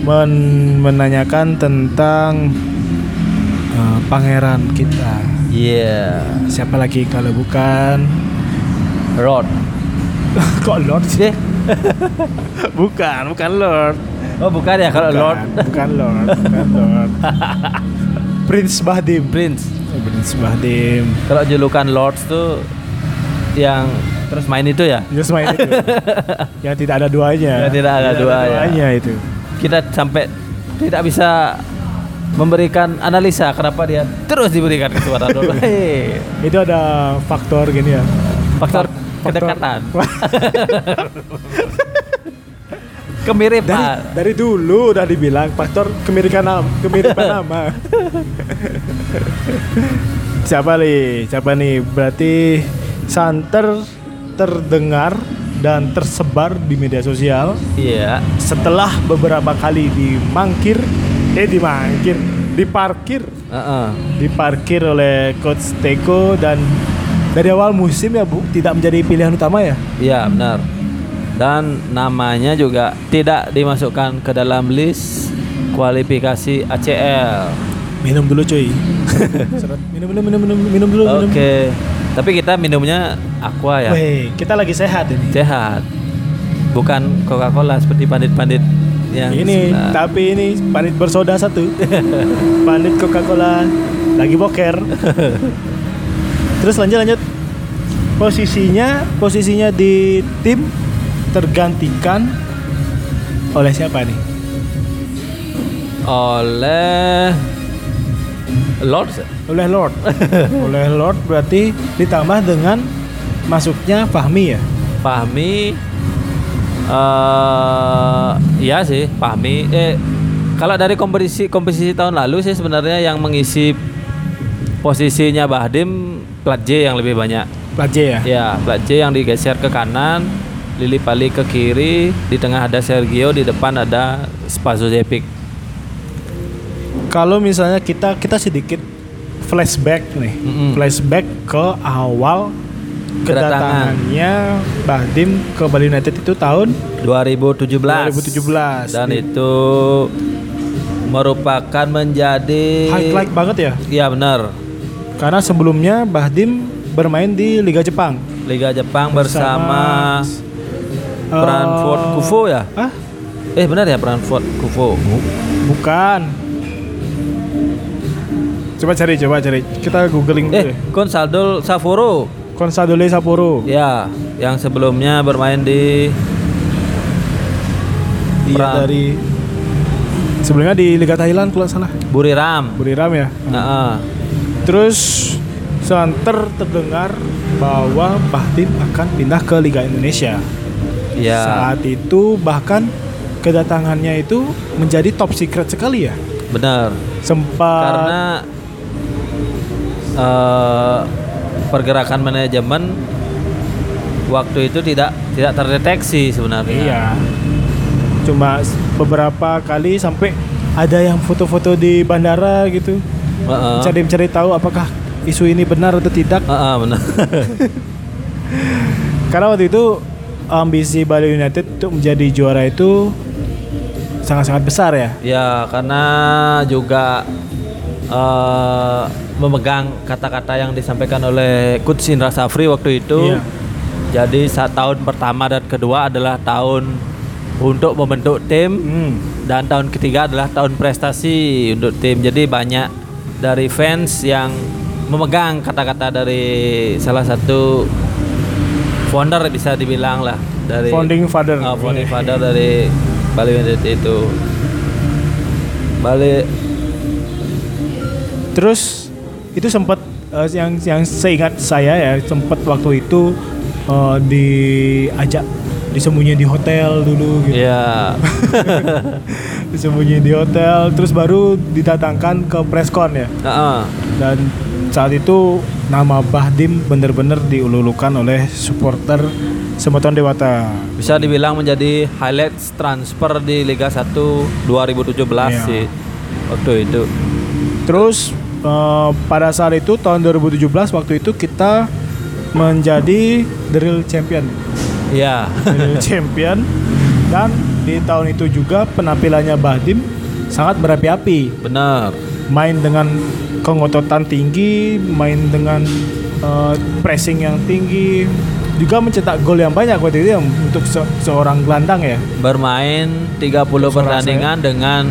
A: men- menanyakan tentang eh, pangeran kita.
C: Iya.
A: Siapa lagi kalau bukan
C: Rod.
A: kok Lord sih?
C: Eh,
A: Bukan, bukan Lord.
C: Oh bukan ya kalau
A: Bukan,
C: Lord
A: bukan Lord, bukan Lord. Prince Bahdim.
C: Prince.
A: Prince Bahdim.
C: Kalau julukan Lords tuh yang terus main itu ya.
A: Just main itu. yang tidak ada duanya.
C: Yang tidak ada duanya.
A: duanya itu.
C: Kita sampai tidak bisa memberikan analisa kenapa dia terus diberikan kesempatan dulu.
A: Itu ada faktor gini ya.
C: faktor
A: Faktor-
C: kedekatan.
A: Dari
C: Kemiripan.
A: dari dulu udah dibilang faktor kemiripan nama, kemiripan nama. Siapa nih? Siapa nih? Berarti santer terdengar dan tersebar di media sosial
C: Iya.
A: setelah beberapa kali dimangkir eh dimangkir diparkir
C: Heeh.
A: diparkir oleh coach Teko dan dari awal musim ya Bu tidak menjadi pilihan utama ya
C: Iya benar. Dan namanya juga tidak dimasukkan ke dalam list kualifikasi ACL.
A: minum dulu cuy minum minum minum minum minum dulu minum
C: Oke. Tapi kita minumnya aqua ya.
A: Weh, kita lagi sehat ini.
C: Sehat. Bukan Coca-Cola seperti pandit-pandit yang
A: ini tapi ini panit bersoda satu. Panit Coca-Cola lagi boker. Terus lanjut lanjut. Posisinya posisinya di tim tergantikan oleh siapa nih?
C: Oleh Lords. ya?
A: oleh Lord oleh Lord berarti ditambah dengan masuknya Fahmi ya
C: Fahmi eh iya sih, Fahmi eh kalau dari kompetisi kompetisi tahun lalu sih sebenarnya yang mengisi posisinya Bahdim plat J yang lebih banyak.
A: Plat J ya
C: Ya, plat J yang digeser ke kanan, Lili Pali ke kiri, di tengah ada Sergio, di depan ada Spazo Zepic.
A: Kalau misalnya kita kita sedikit flashback nih
C: Mm-mm.
A: flashback ke awal
C: Kedatangan.
A: kedatangannya Bahdim ke Bali United itu tahun
C: 2017.
A: 2017
C: Dan
A: Di-
C: itu merupakan menjadi
A: highlight banget ya
C: Iya benar.
A: karena sebelumnya Bahdim bermain di Liga Jepang
C: Liga Jepang bersama,
A: eh,
C: Brantford Kufo ya?
A: ah
C: Eh benar ya Brantford Kufo.
A: bukan coba cari coba cari kita googling dulu
C: Eh
A: deh.
C: Consadole Sapporo.
A: Consadole Sapporo
C: Ya, yang sebelumnya bermain di
A: iya dari sebelumnya di Liga Thailand kalau nggak salah
C: Buriram.
A: Buriram ya
C: Nah,
A: Terus santer terdengar bahwa Bahtim akan pindah ke Liga Indonesia.
C: ya
A: Saat itu bahkan kedatangannya itu menjadi top secret sekali ya.
C: benar.
A: Sempat
C: Karena eh, pergerakan manajemen waktu itu tidak tidak terdeteksi sebenarnya.
A: iya. Cuma beberapa kali sampai ada yang foto-foto di bandara gitu.
C: Heeh.
A: Cari-cari tahu apakah isu ini benar atau tidak.
C: Heeh, benar.
A: Karena waktu itu ambisi Bali United untuk menjadi juara itu sangat-sangat besar ya.
C: Ya, karena juga eh, memegang kata-kata yang disampaikan oleh Coach Indra Safri waktu itu.
A: Iya.
C: Jadi saat tahun pertama dan kedua adalah tahun untuk membentuk tim
A: Hmm.
C: dan tahun ketiga adalah tahun prestasi untuk tim. Jadi banyak dari fans yang memegang kata-kata dari salah satu founder bisa dibilang lah dari
A: Founding father.
C: Ah, founding father dari Bali United itu. Bali
A: Terus itu sempat eh, yang yang seingat saya ya sempat waktu itu eh, diajak disembunyi di hotel dulu gitu.
C: ya
A: Disembunyi di hotel, terus baru didatangkan ke preskon ya.
C: Heeh.
A: Dan saat itu nama Bahdim benar-benar diululukan oleh supporter Semeton Dewata.
C: Bisa dibilang menjadi highlights transfer di Liga 1 2017
A: Iya.
C: sih waktu itu.
A: Terus eh, pada saat itu tahun 2017 waktu itu kita menjadi real champion.
C: Iya.
A: The real champion dan di tahun itu juga penampilannya Bahdim sangat berapi-api.
C: Benar.
A: Main dengan kengototan tinggi, main dengan eh, pressing yang tinggi, juga mencetak gol yang banyak waktu itu ya untuk se- seorang gelandang ya.
C: Bermain 30 pertandingan dengan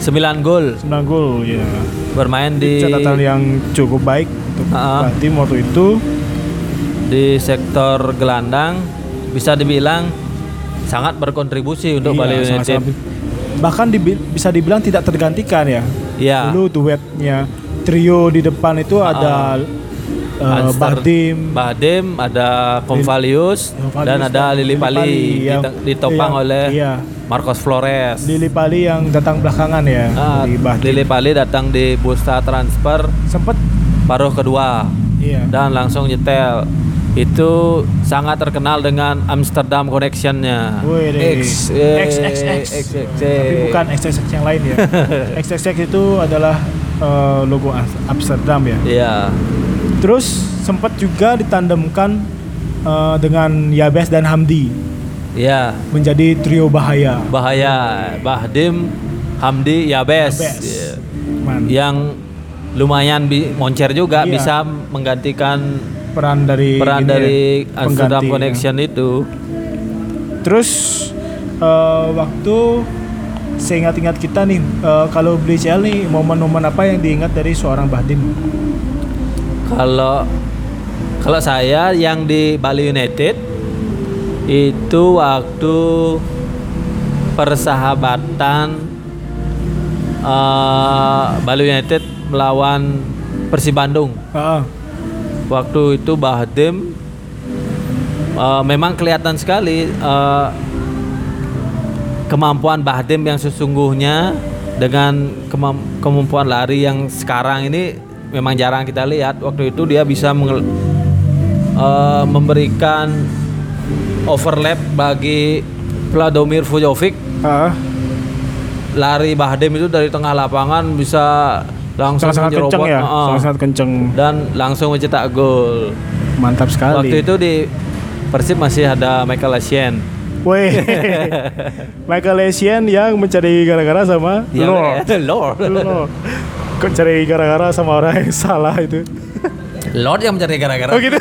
C: 9 gol.
A: 9 gol ya.
C: Bermain di
A: Catatan yang cukup baik untuk
C: Ah.
A: Bahdim waktu itu.
C: di sektor gelandang bisa dibilang sangat berkontribusi untuk
A: Iya,
C: Bali United.
A: sangat-sangat. Bahkan dibi- bisa dibilang tidak tergantikan ya.
C: Iya.
A: Dulu duetnya trio di depan itu ada uh,
C: Hanster,
A: Bahdim,
C: Bahdim, ada Convalius
A: Convalius
C: dan ada Lili Pali
A: Pali yang-
C: ditopang
A: yang-
C: oleh
A: iya.
C: Marcos Flores.
A: Lili Pali yang datang belakangan ya di Bahdim.
C: Lili Pali datang di bursa transfer
A: Sempet
C: paruh kedua
A: iya.
C: dan langsung nyetel. Itu sangat terkenal dengan Amsterdam Connection-nya.
A: Deh.
C: X, eh,
A: XXX.
C: XXX.
A: Tapi bukan XXX yang lain ya. XXX itu adalah uh, logo Am- Amsterdam ya.
C: Iya.
A: Terus sempat juga ditandemkan uh, dengan Yabes dan Hamdi
C: Iya.
A: menjadi trio bahaya.
C: bahaya Bahdim Hamdi Yabes,
A: Yabes. Man.
C: yang lumayan bi moncer juga
A: Iya.
C: bisa menggantikan
A: peran dari
C: peran
A: ya,
C: dari Amsterdam
A: ya.
C: Connection itu
A: Terus eh, waktu seingat-ingat kita nih eh, kalau beli CL nih momen-momen apa yang diingat dari seorang Bahdim?
C: kalau kalau saya yang di Bali United itu waktu persahabatan eh, Bali United melawan Persib Bandung.
A: Ah,
C: waktu itu Bahdim eh, memang kelihatan sekali eh, kemampuan Bahdim yang sesungguhnya dengan kemam- kemampuan lari yang sekarang ini memang jarang kita lihat. Waktu itu dia bisa eh, memberikan overlap bagi Vladomir Vujovic
A: ah,
C: lari Bahdim itu dari tengah lapangan bisa langsung menyerobot,
A: kenceng ya,
C: Heeh.
A: sangat-sangat kenceng,
C: dan langsung mencetak gol.
A: mantap sekali.
C: Waktu itu di Persib masih ada Michael Essien.
A: Weh, Michael Essien yang mencari gara-gara sama
C: Ya,
A: Lord.
C: Lord.
A: Lord. Kok cari gara-gara sama orang yang salah itu?
C: Lord yang mencari gara-gara.
A: Oh gitu.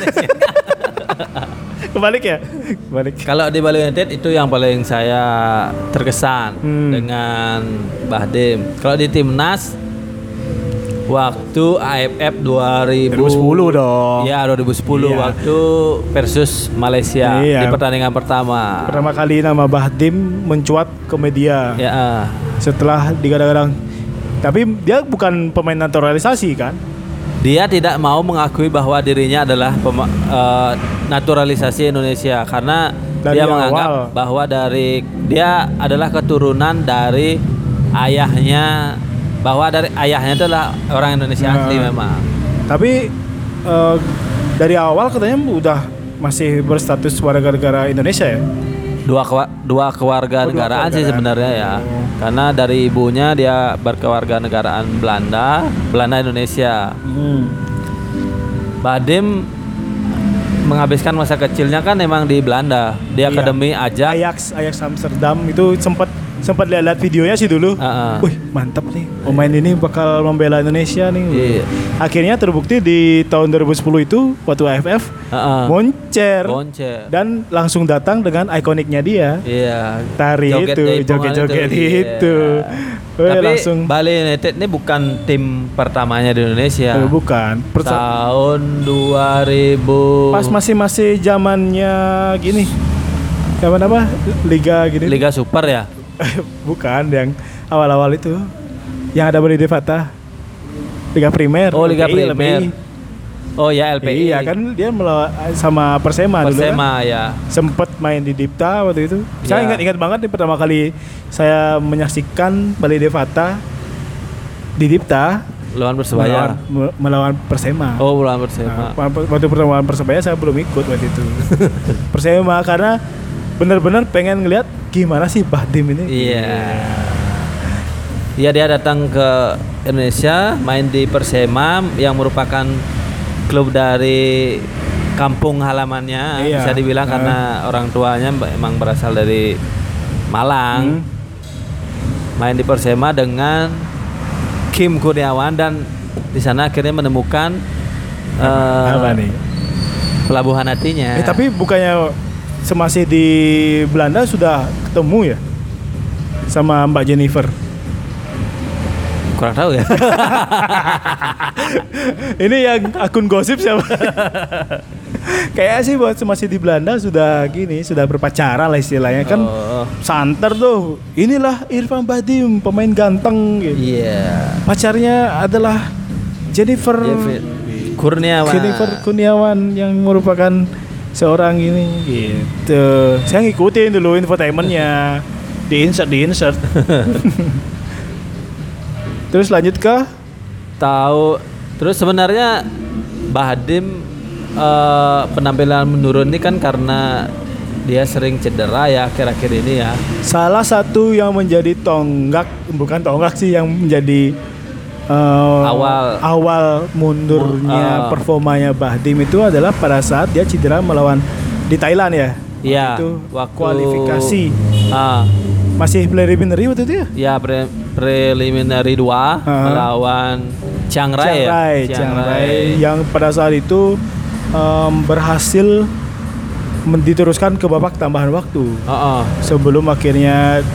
A: Kebalik ya? Kebalik.
C: Kalau di Bali United itu yang paling saya terkesan
A: Hmm.
C: dengan Bahdim. Kalau di timnas waktu AFF 2000
A: 2010 dong.
C: Ya 2010
A: Iya.
C: waktu versus Malaysia
A: Iya.
C: di pertandingan pertama.
A: Pertama kali nama Bahdim mencuat ke media
C: Ya, ah.
A: setelah digadang-gadang. Tapi dia bukan pemain naturalisasi kan?
C: Dia tidak mau mengakui bahwa dirinya adalah pema- eh, naturalisasi Indonesia karena
A: Dari
C: dia menganggap
A: awal.
C: bahwa dari dia adalah keturunan dari ayahnya bahwa dari ayahnya itu adalah orang Indonesia
A: Nah.
C: asli memang.
A: Tapi eh, dari awal katanya udah masih berstatus warga negara Indonesia ya?
C: Dua kewa- dua kewarga
A: Oh,
C: negaraan sih sebenarnya ya.
A: Oh.
C: Karena dari ibunya dia berkewarga negaraan Belanda, Belanda Indonesia. Badim menghabiskan masa kecilnya kan memang di Belanda. Di
A: Iya.
C: Akademi Ajax.
A: Ajax, Ajax Amsterdam itu sempat sempat lihat-lihat videonya sih dulu.
C: Heeh.
A: Wih, mantap nih. Pemain ini bakal membela Indonesia nih.
C: Iya.
A: Akhirnya terbukti di tahun 2010 itu waktu AFF
C: Heeh.
A: moncer
C: Boncer.
A: dan langsung datang dengan ikoniknya dia.
C: Iya.
A: Tari
C: Joget
A: itu, joget-joget
C: iya.
A: itu. Wih,
C: Tapi
A: langsung
C: Bali United ini bukan tim pertamanya di Indonesia.
A: Eh, bukan. Persa-
C: Tahun 2000
A: pas masih masih zamannya gini. Zaman apa? Liga gini.
C: Liga Super ya.
A: bukan yang awal-awal itu. Yang ada Bali Devata. Liga Primer.
C: Oh, Liga
A: LPI,
C: Primer.
A: LPI.
C: Oh ya LPI.
A: Iya kan dia melawan sama Persema, dulu kan.
C: Persema ya.
A: Sempet main di Dipta waktu itu. Saya
C: Iya.
A: ingat-ingat banget nih pertama kali saya menyaksikan Bali Devata di Dipta
C: Lawan Persebaya.
A: melawan, melawan Persema.
C: Oh, lawan Persema.
A: Nah, waktu pertemuan Persebaya saya belum ikut waktu itu. Persema karena benar-benar pengen ngelihat gimana sih Bahdim ini.
C: Iya. Iya dia datang ke Indonesia main di Persema yang merupakan klub dari kampung halamannya
A: Iya.
C: bisa dibilang
A: Nah.
C: karena orang tuanya memang berasal dari Malang.
A: Hmm.
C: Main di Persema dengan Kim Kurniawan dan di sana akhirnya menemukan eh,
A: Apa nih?
C: pelabuhan hatinya.
A: Eh, tapi bukannya semasih di Belanda sudah ketemu ya sama Mbak Jennifer.
C: kurang tahu ya.
A: Ini yang akun gosip siapa? Kayaknya sih buat masih di Belanda sudah gini, sudah berpacaran lah istilahnya kan.
C: Oh,
A: Santer tuh. Inilah Irfan Bahdim, pemain ganteng gitu.
C: Iya.
A: Pacarnya adalah Jennifer
C: Jeffrey Kurniawan.
A: Jennifer Kurniawan yang merupakan seorang ini. Gitu. Saya ngikutin dulu infotainmentnya. Di insert di insert. Terus lanjut ke?
C: Tahu. Terus sebenarnya Bahdim eh, penampilan menurun ini kan karena dia sering cedera ya akhir-akhir ini ya.
A: Salah satu yang menjadi tonggak bukan tonggak sih yang menjadi eh,
C: Awal.
A: awal mundurnya
C: Mu- ah.
A: performanya Bahdim itu adalah pada saat dia cedera melawan di Thailand ya.
C: Iya,
A: Itu
C: waktu-
A: kualifikasi
C: ah
A: masih preliminary waktu itu ya.
C: ya pre- preliminary 2
A: Ah.
C: melawan Chiang Rai
A: Chiang Rai,
C: ya
A: Chiang Rai yang pada saat itu em, berhasil diteruskan ke babak tambahan waktu
C: Oh, oh,
A: sebelum akhirnya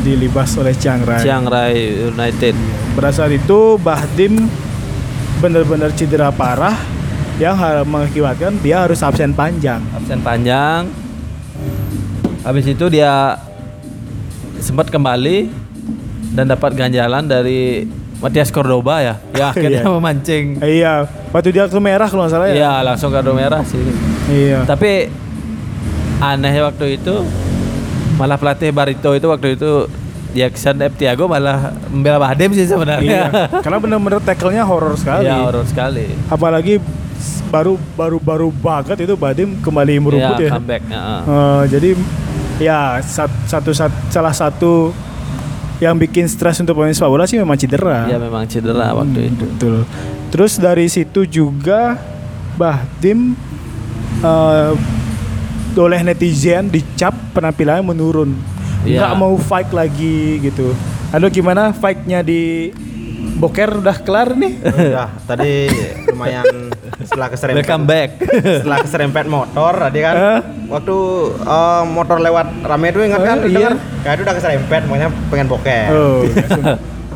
A: dilibas oleh Chiang Rai.
C: Chiang Rai United
A: Pada saat itu Bahdim benar-benar cedera parah yang mengakibatkan dia harus absen panjang.
C: absen panjang habis itu dia sempat kembali dan dapat ganjalan dari Matias Cordoba ya ya akhirnya
A: Iya.
C: memancing
A: iya, waktu dia kartu merah kalau nggak salah ya.
C: Iya langsung kartu merah sih
A: Iya.
C: tapi aneh waktu itu malah pelatih Barito itu waktu itu Jackson F. Tiago malah membela Bahdim sih
A: Iya.
C: sebenarnya
A: Karena benar-benar tackle-nya horor sekali.
C: Iya horor sekali
A: Apalagi baru baru baru banget itu Bahdim kembali merumput
C: Iya,
A: ya.
C: comeback heeh.
A: Eh, jadi ya sat- satu, sat- salah satu yang bikin stres untuk pemain sepak bola sih memang cedera.
C: Iya memang cedera waktu
A: Hmm,
C: itu
A: Betul. Terus dari situ juga Bahdim eh oleh netizen dicap penampilannya menurun.
C: Iya.
A: Nggak mau fight lagi gitu. Lalu gimana fightnya di Boker udah kelar nih?
B: Udah, tadi lumayan setelah keserempet
C: Welcome back
B: setelah keserempet motor tadi kan
A: Eh?
B: waktu eh, motor lewat rame itu ingat kan
A: Eh, iya.
B: dengar? kayak itu udah keserempet makanya pengen boker
A: Oh, langsung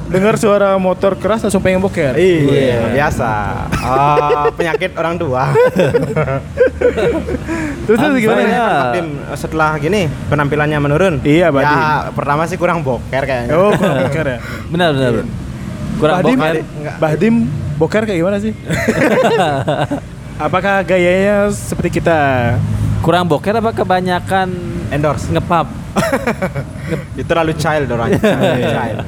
A: dengar suara motor keras langsung pengen boker.
B: iya biasa Eh, penyakit orang tua
A: Terus terus gimana?
B: Tim setelah gini penampilannya menurun
A: Iya, Badim.
B: ya pertama sih kurang boker kayaknya
A: Oh, kurang boker ya.
C: benar benar benar. kurang
A: Bahdim,
C: boker.
A: Bahdim boker kayak gimana sih? Apakah gayanya seperti kita?
C: kurang boker apa kebanyakan
B: endorse
C: ngepap
B: itu terlalu child orangnya child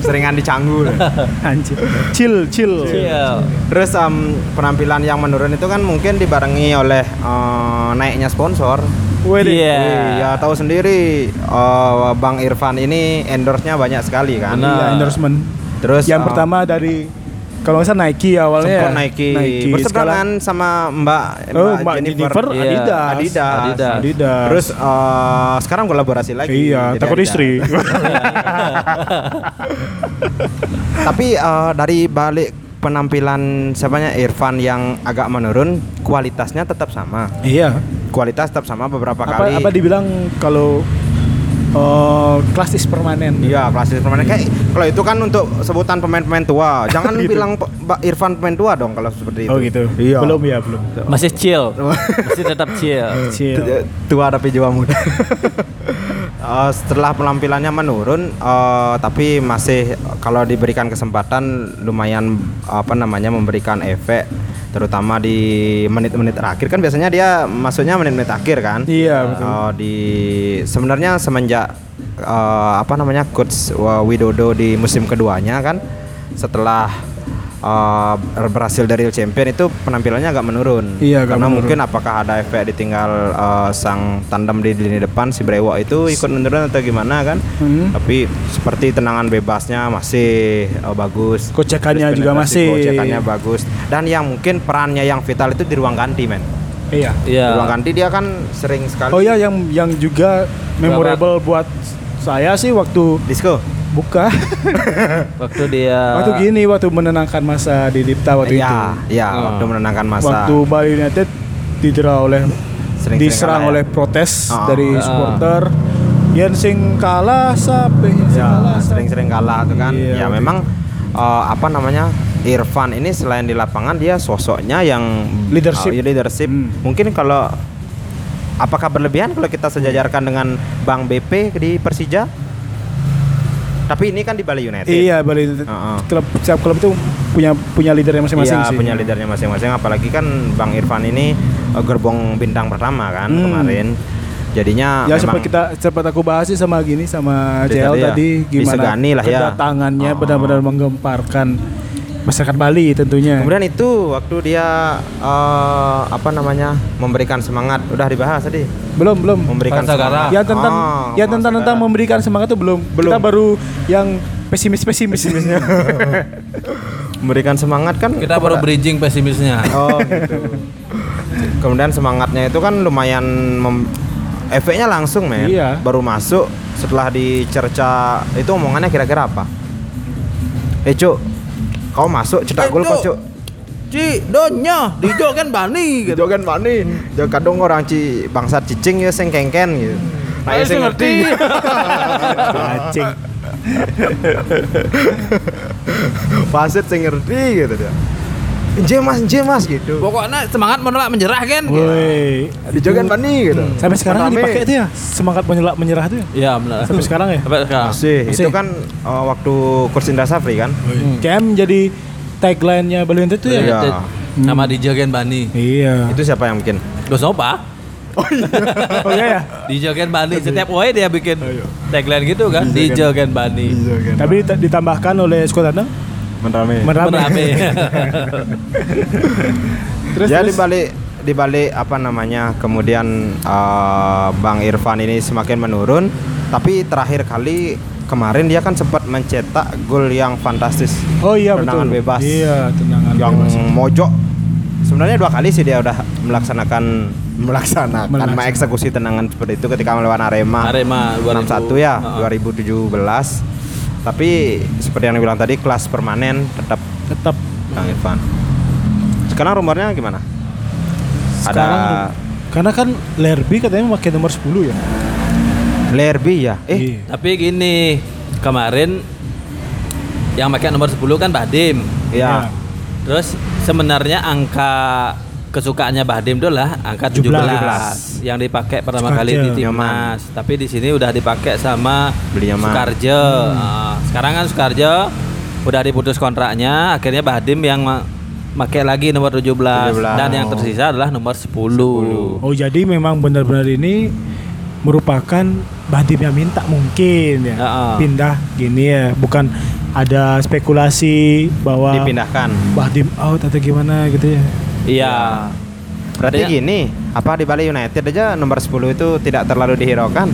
B: seringan dicanggu
A: Anjir. Chill, chill.
C: Chill.
B: Terus em, penampilan yang menurun itu kan mungkin dibarengi oleh eh, naiknya sponsor.
C: Iya.
B: Ya tahu sendiri eh, Bang Irfan ini endorse-nya banyak sekali kan.
A: Iya, endorsement.
B: Terus
A: yang
B: eh,
A: pertama dari kalau nggak salah Nike awalnya.
B: sempat
A: ya?
B: Nike,
A: Nike.
B: berseberangan sama Mbak
A: Oh, Mbak Jennifer,
C: Iya,
A: Adidas.
B: Adidas.
C: Adidas.
A: Adidas.
B: Terus eh, sekarang kolaborasi lagi.
A: Iya, takut
B: Adidas.
A: istri.
B: Tapi eh, dari balik penampilan siapanya Irfan yang agak menurun, kualitasnya tetap sama.
A: iya.
B: Kualitas tetap sama beberapa
A: Apa
B: kali.
A: apa dibilang kalau eh klasis permanen.
B: Iya, klasik permanen kayak kalau itu kan untuk sebutan pemain-pemain tua. Jangan
A: Gitu.
B: bilang Mbak Irfan pemain tua dong kalau seperti itu.
A: Oh gitu.
B: Iya.
A: Belum ya, belum.
C: masih chill masih tetap chill
A: Chill.
B: Tu- Tua tapi jiwa muda. Eh, setelah penampilannya menurun, eh, tapi masih kalau diberikan kesempatan lumayan apa namanya memberikan efek terutama di menit-menit terakhir kan biasanya dia masuknya menit-menit akhir kan
A: Iya, betul.
B: Oh, di sebenarnya semenjak eh, apa namanya coach Wa- Widodo di musim keduanya kan setelah eh, berhasil dari champion itu penampilannya agak menurun
A: Iya, agak
B: karena
A: menurun.
B: mungkin apakah ada efek ditinggal eh, sang tandem di lini depan si Brewo itu ikut menurun atau gimana kan
A: Hmm.
B: tapi seperti tenangan bebasnya masih eh, bagus
A: Kocekannya juga masih.
B: kocekannya bagus dan yang mungkin perannya yang vital itu di ruang ganti men
A: Iya.
B: di
C: Iya.
B: ruang ganti dia kan sering sekali
A: Oh ya yang yang juga memorable buat saya sih waktu
B: disco
A: buka
C: Waktu dia
A: waktu gini waktu menenangkan masa di Dipta waktu
B: Iya,
A: itu.
B: iya,
C: Oh.
B: waktu menenangkan masa.
A: Waktu Bali United didera oleh
B: Sering-sering
A: diserang
B: kalah ya.
A: oleh protes
B: Oh.
A: dari
C: Ah.
A: supporter. Yang sing kalah sampai
B: ya,
A: kalah
B: sering-sering kalah tuh kan.
A: Iya,
B: ya
A: waktu
B: memang eh, apa namanya? Irfan ini selain di lapangan dia sosoknya yang
A: Leadership.
B: eh, leadership.
A: Hmm.
B: Mungkin kalau apakah berlebihan kalau kita sejajarkan dengan Bang BP di Persija? Tapi ini kan di Bali United.
A: Iya Bali United.
B: Heeh.
A: Klub setiap klub itu punya punya leadernya masing-masing
B: Iya,
A: sih.
B: punya leadernya masing-masing apalagi kan Bang Irfan ini eh, gerbong bintang pertama kan
A: Hmm.
B: kemarin. Jadinya
A: Ya sempat kita sempat aku bahas sih sama gini sama
B: Tadi
A: JL
B: ya,
A: tadi gimana
B: ya.
A: kedatangannya
B: Oh.
A: benar-benar menggemparkan masyarakat Bali tentunya.
B: Kemudian itu waktu dia eh, apa namanya memberikan semangat udah dibahas tadi
A: belum belum.
B: memberikan
C: Pansagara.
B: semangat.
A: Ya tentang
B: Oh,
A: ya tentang tentang memberikan semangat itu belum.
B: Belum.
A: Kita baru yang pesimis pesimisnya.
B: memberikan semangat kan
C: kita baru
B: kepada-
C: bridging pesimisnya.
B: Oh gitu. Kemudian semangatnya itu kan lumayan mem- efeknya langsung men.
A: Iya.
B: Baru masuk setelah dicerca itu omongannya kira-kira apa? Eh cuk, kau masuk cetak gol kau
C: Cuk. Ci, donya, dijo kan bani gitu.
B: Jogan bani. Jo kadang orang ci bangsat cicing ya sing kengken gitu. Nah, ya sing ngerti.
A: Anjing.
B: Wasit sing ngerti gitu dia. Nje mas, nje mas gitu.
C: Pokoknya semangat menolak menyerah kan.
A: Woi.
B: Di Jogan bani gitu.
A: Sampai sekarang dipakai itu ya semangat menyerah menyerah itu ya.
C: Iya benar.
A: Sampai sekarang ya.
C: Sampai sekarang.
B: Masih,
A: Masih.
B: itu kan uh, waktu kurs Indra Safri kan?
A: Cam jadi tagline-nya Bali United tuh ya.
B: Iya.
C: Nama Dijo kan bani.
A: Iya.
B: Itu siapa yang bikin?
C: Gus Opa.
A: Oh iya ya.
C: Dijo kan bani. Setiap way dia bikin tagline gitu kan. Dijo kan bani.
A: Tapi dita- ditambahkan oleh skuad
B: Menrame.
A: merame.
C: Merame.
A: Terus
B: ya
A: terus.
B: balik di balik apa namanya kemudian uh, Bang Irfan ini semakin menurun tapi terakhir kali kemarin dia kan sempat mencetak gol yang fantastis
A: Oh iya
B: tendangan
A: betul.
B: bebas
A: Iya, tendangan
B: yang
A: bebas.
B: mojok sebenarnya dua kali sih dia udah melaksanakan melaksanakan
A: Melaksanakan.
B: mengeksekusi tendangan seperti itu ketika melawan Arema
C: Arema
B: 61 ya
C: Heeh.
B: 2017 tapi seperti yang dibilang tadi kelas permanen tetap
A: tetap.
B: Bang Irfan. Sekarang rumornya gimana?
A: Sekarang
B: ada
A: karena kan Lerby katanya pakai nomor 10 ya.
B: Lerby ya? Eh.
A: Iya.
C: Tapi gini, kemarin yang pakai nomor 10 kan Bahdim.
B: ya
C: Terus sebenarnya angka kesukaannya Bahdim itu lah angka 17,
A: 17.
C: yang dipakai pertama
A: Sukarjo.
C: kali di
B: Nyaman.
C: timnas. Tapi di sini udah dipakai sama
B: Beli.
C: Sukarjo.
A: Hmm.
C: Nah, sekarang kan Sukarjo udah diputus kontraknya, akhirnya Bahdim yang pakai lagi nomor 17,
B: 17.
C: dan yang tersisa adalah nomor 10.
A: Oh jadi memang benar-benar ini merupakan Badim yang minta mungkin ya
C: Heeh.
A: pindah gini ya bukan ada spekulasi bahwa
B: dipindahkan
A: Badim out atau gimana gitu ya
C: Iya.
B: berarti
C: Artinya-
B: gini apa di Bali United aja nomor 10 itu tidak terlalu dihiraukan?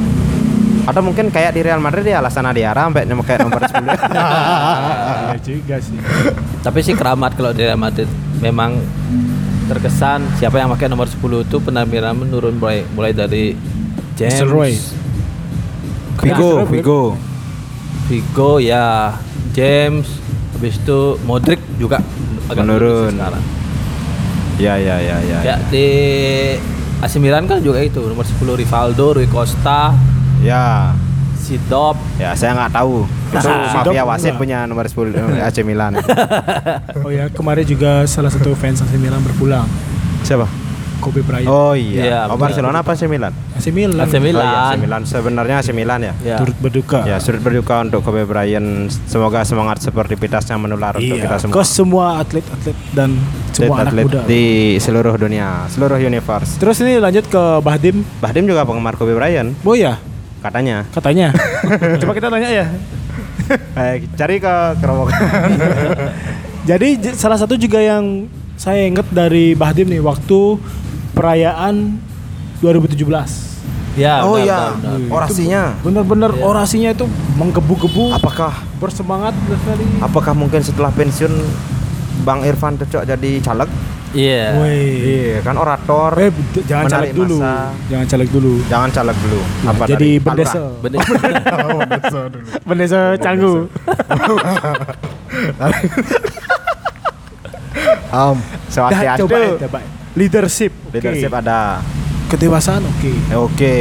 B: Atau mungkin kayak di Real Madrid ya alasan Adiara sampai kayak nomor 10
A: Iya juga sih.
C: Tapi sih keramat kalau di Real Madrid. Memang terkesan siapa yang pakai nomor 10 itu penampilan menurun mulai mulai dari James,
A: Roy.
B: Vigo Vigo.
C: Vigo ya, James, habis itu Modric juga agak
B: Menurun.
C: sekarang.
B: Ya ya ya ya
C: Ya di AC Milan kan juga itu nomor 10 Rivaldo, Rui Costa,
B: ya
C: Sidop.
B: ya saya nggak tahu itu mafia wasit
A: enggak.
B: punya nomor 10 eh, AC Milan
A: oh ya kemarin juga salah satu fans AC Milan berpulang
B: siapa
A: Kobe Bryant
B: oh
C: Iya,
B: iya oh. Barcelona apa AC Milan
A: AC Milan
C: AC Milan.
B: Oh, iya, AC Milan sebenarnya AC Milan ya
C: Ya.
A: turut berduka
B: Ya, surut berduka untuk Kobe Bryant. Semoga semangat seperti pitasnya menular untuk
A: iya
B: kita semua.
A: ke semua atlet-atlet dan Semua anak
B: atlet
A: muda.
B: di seluruh dunia, seluruh universe.
A: Terus ini lanjut ke Bahdim.
B: Bahdim juga penggemar Kobe Bryant
A: Oh ya,
B: katanya.
A: katanya. Coba kita tanya ya.
B: Eh, cari ke kerowokan.
A: Jadi salah satu juga yang saya ingat dari Bahdim nih waktu perayaan 2017.
C: Ya,
B: oh
C: benar,
B: iya,
C: benar, benar.
B: orasinya.
A: Bener-bener orasinya itu menggebu-gebu,
B: Apakah
A: bersemangat sekali.
B: apakah mungkin setelah pensiun Bang Irfan cocok jadi caleg?
C: Iya.
A: Woi.
B: Iya, kan orator.
A: Eh, jangan caleg dulu.
B: massa.
A: Jangan caleg dulu.
B: Jangan caleg dulu. Apa
A: jadi bendesa.
C: Bener.
A: Bendesa Canggu.
B: Om, Swastiastu.
A: coba ya, coba. Leadership. oke.
B: Leadership ada.
A: Kedewasaan oke.
B: Eh, Oke.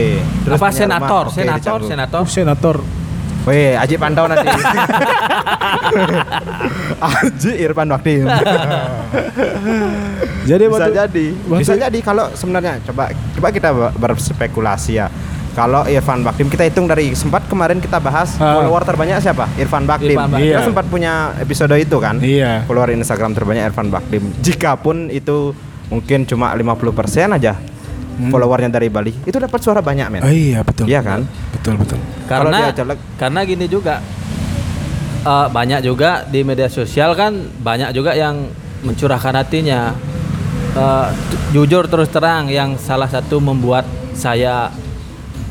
B: Terus
C: Apa senator? senator, senator.
A: Oh, senator.
B: Weh, Aji pantau nanti. Aji Irfan Waktim.
A: Jadi
B: bisa
A: waktu-
B: jadi.
A: waktu-
B: Bisa jadi kalau sebenarnya coba coba kita ber- berspekulasi ya. Kalau Irfan Baktim kita hitung dari sempat kemarin kita bahas
A: Ah.
B: follower terbanyak siapa? Irfan Baktim.
C: Irfan
A: Baktim.
B: Kita
A: Iya.
B: sempat punya episode itu kan.
A: Iya.
B: Follower Instagram terbanyak Irfan Baktim. Jikapun itu mungkin cuma 50% aja
A: Hmm.
B: followernya dari Bali, itu dapat suara banyak men.
A: Oh, iya betul.
B: Iya kan?
A: Betul betul.
B: Kalau
C: karena karena gini juga eh, banyak juga di media sosial kan banyak juga yang mencurahkan hatinya Eh, tu- jujur terus terang yang salah satu membuat saya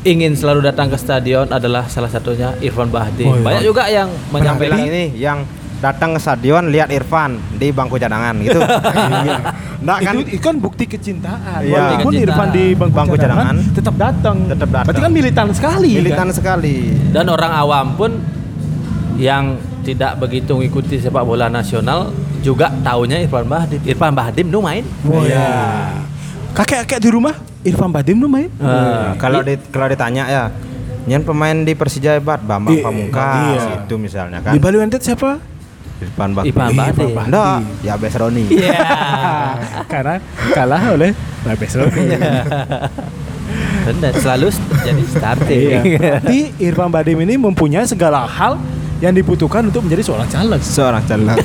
C: ingin selalu datang ke stadion adalah salah satunya Irfan Bahdim
A: Oh, iya.
C: banyak juga yang menyampaikan
B: ini yang datang ke stadion lihat Irfan di bangku cadangan gitu. Nggak kan?
A: itu, itu kan bukti kecintaan.
B: Iya.
A: Walaupun
C: Bukti
A: Irfan di bangku,
B: Bangku
A: cadangan,
B: cadangan,
A: tetap datang.
B: tetap datang.
A: Berarti kan militan sekali.
B: Militan
A: kan?
B: sekali.
C: dan orang awam pun yang tidak begitu mengikuti sepak bola nasional juga taunya Irfan Bahdim Irfan Bahdim tuh main
A: Oh iya. Kakek-kakek di rumah Irfan Badim tuh main.
C: Eh,
B: kalau di, kalau ditanya ya, Nyan pemain di Persija hebat, Bambang
A: Iya,
B: Pamungkas
A: iya.
B: itu misalnya kan.
A: Di Bali United siapa?
B: Irfan Bakti.
C: Irfan. Bahdim.
B: Enggak, ya Bes Roni.
C: Iya.
A: Karena kalah oleh Labes
C: Benar, selalu st- jadi starting.
A: Iya. Tapi Irfan Badim ini mempunyai segala hal yang dibutuhkan untuk menjadi seorang caleg.
B: Seorang caleg.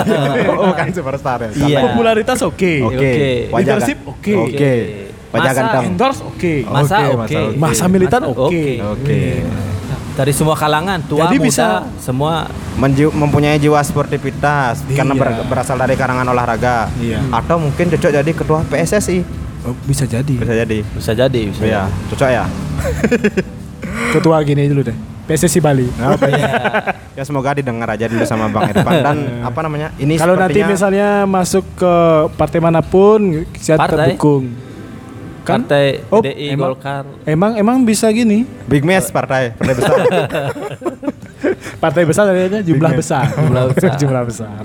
B: oh, kan superstar ya.
C: Iya.
A: Popularitas oke.
B: Oke.
C: Oke.
B: Wajah
A: Leadership
B: gan-
A: oke.
B: Oke. Wajah
C: Masa
B: ganteng.
A: Endorse oke.
C: Masa
B: Oke,
C: oke.
B: masa oke.
A: Masa militan
C: Masa
A: oke.
C: Dari semua kalangan, tua,
A: Jadi
C: muda,
A: bisa-
C: semua
B: Menju- mempunyai jiwa sportivitas karena
A: Iya.
B: ber- berasal dari karangan olahraga.
A: Iya.
B: Atau mungkin cocok jadi ketua PSSI.
A: Oh, bisa jadi.
B: Bisa jadi.
C: bisa jadi, bisa.
B: Iya, cocok ya.
A: Ketua gini dulu deh. PSSI Bali.
B: ya semoga didengar aja dulu sama Bang Irfan dan apa namanya? Ini
A: Kalau nanti misalnya masuk ke partai mana pun, saya
C: Partai?
A: terdukung. Kan?
C: Partai
A: Oh,
C: PDI,
A: emang-
C: Golkar.
A: Emang emang bisa gini.
B: Big Match partai, partai besar.
A: Partai besar artinya jumlah besar.
C: Jumlah besar.
A: jumlah besar.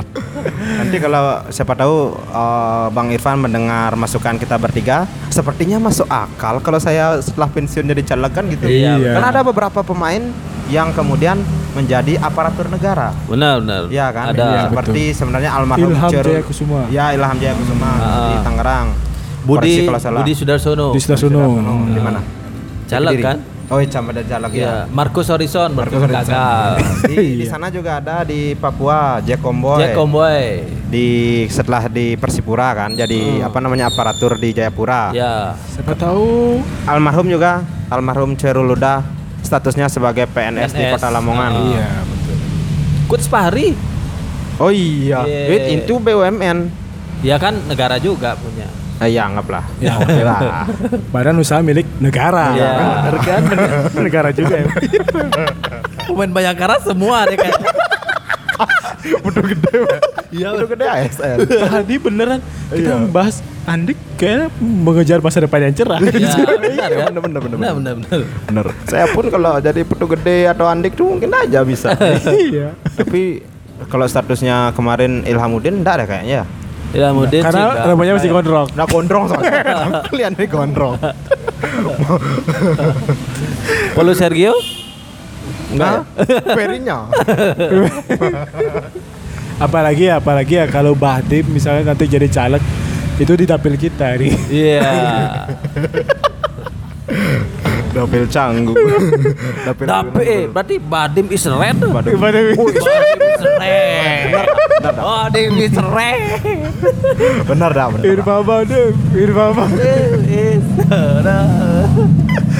B: Nanti kalau siapa tahu eh, Bang Irfan mendengar masukan kita bertiga, sepertinya masuk akal kalau saya setelah pensiun jadi caleg kan gitu.
C: Iya,
A: Iya.
B: Kan ada beberapa pemain yang kemudian menjadi aparatur negara.
C: Benar, benar.
B: Iya kan?
C: Ada
A: Iya,
B: seperti sebenarnya almarhum
A: Ilham
B: Cerul-
A: Jayakusuma.
B: Ya, Ilham Jayakusuma di
C: Ah.
B: Tangerang.
C: Budi
B: Koreksi kalau salah.
C: Budi Sudarsono.
A: Di Sudarsono.
B: Di mana?
C: Caleg
B: Kediri.
C: kan?
B: Oh, iya, sama ada caleg
C: Iya,
B: ya.
C: Marcus Horizon, Marcus
B: Marcus Horizon.
C: gagal.
B: Di, di sana juga ada di Papua Jack Comboy.
C: Jack Comboy.
B: di setelah di Persipura kan jadi apa namanya aparatur di Jayapura.
C: Ya.
A: Siapa tahu
B: Almarhum juga almarhum Ceruluda statusnya sebagai PNS, di
C: PNS.
B: Kota Lamongan.
C: Ah.
A: Iya, betul.
C: Coach Fahri.
B: Oh iya,
C: Iya.
B: It- itu BUMN.
C: Ya kan negara juga punya.
B: Eh, ya anggaplah.
A: Ya.
B: Oke lah.
A: Badan usaha milik negara.
C: Iya.
A: Bener kan? negara juga ya.
C: Pemain Bayangkara semua deh kayak.
B: Udah gede. Iya, udah gede ASN.
A: Tadi beneran kita
B: Iya.
A: membahas Andik kayaknya mengejar masa depan yang cerah.
C: Ya, benar kan?
B: bener, bener, bener,
C: Benar, benar, benar.
B: Bener. Saya pun kalau jadi putu gede atau andik tuh mungkin aja bisa.
A: Iya.
B: Tapi kalau statusnya kemarin Ilhamuddin enggak ada kayaknya ya.
C: Ya, Mudin
A: Karena namanya masih gondrong.
B: Nah gondrong soalnya. Kalian nih gondrong.
C: Polo Sergio?
B: Enggak. Perinya.
A: Apalagi ya, apalagi ya kalau Bahdim misalnya nanti jadi caleg itu di dapil kita nih.
C: Iya.
B: Dapil canggung. Dapil
C: Tapi eh, berarti Badim is red.
A: Gimana?
C: Badim is red. Badim is red.
B: Benar dah, benar.
A: Irma Badem, Irma Badem,
C: is red.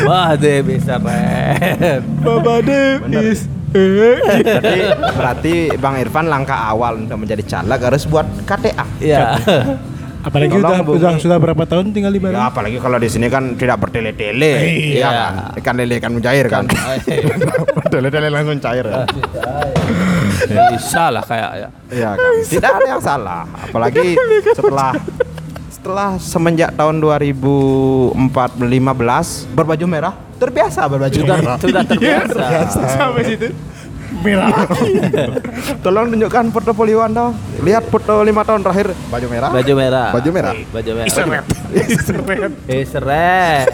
C: Badim is red.
B: Bener.
A: is eh.
B: Berarti, berarti Bang Irfan langkah awal untuk menjadi caleg harus buat KTA.
C: Ya.
A: Apalagi
B: Tolong
A: udah,
B: hubungi.
A: udah sudah berapa tahun tinggal di
B: Ya,
A: Batam?
B: apalagi kalau di sini kan tidak bertele-tele.
C: Iya.
B: Iya kan? Ikan lele ikan mencair kan. Tele-tele langsung cair ya.
C: Bisa lah kayak ya.
B: Iya kan. Tidak ada yang salah. Apalagi setelah setelah semenjak tahun 2015 berbaju merah terbiasa berbaju
C: Sudah
B: merah.
C: sudah terbiasa.
A: Sampai situ. Merah.
B: Tolong tunjukkan portofolio Anda. Lihat foto lima tahun terakhir baju merah.
C: Baju merah.
B: Baju merah.
C: Baju merah.
A: Seret. Seret.
C: Is red.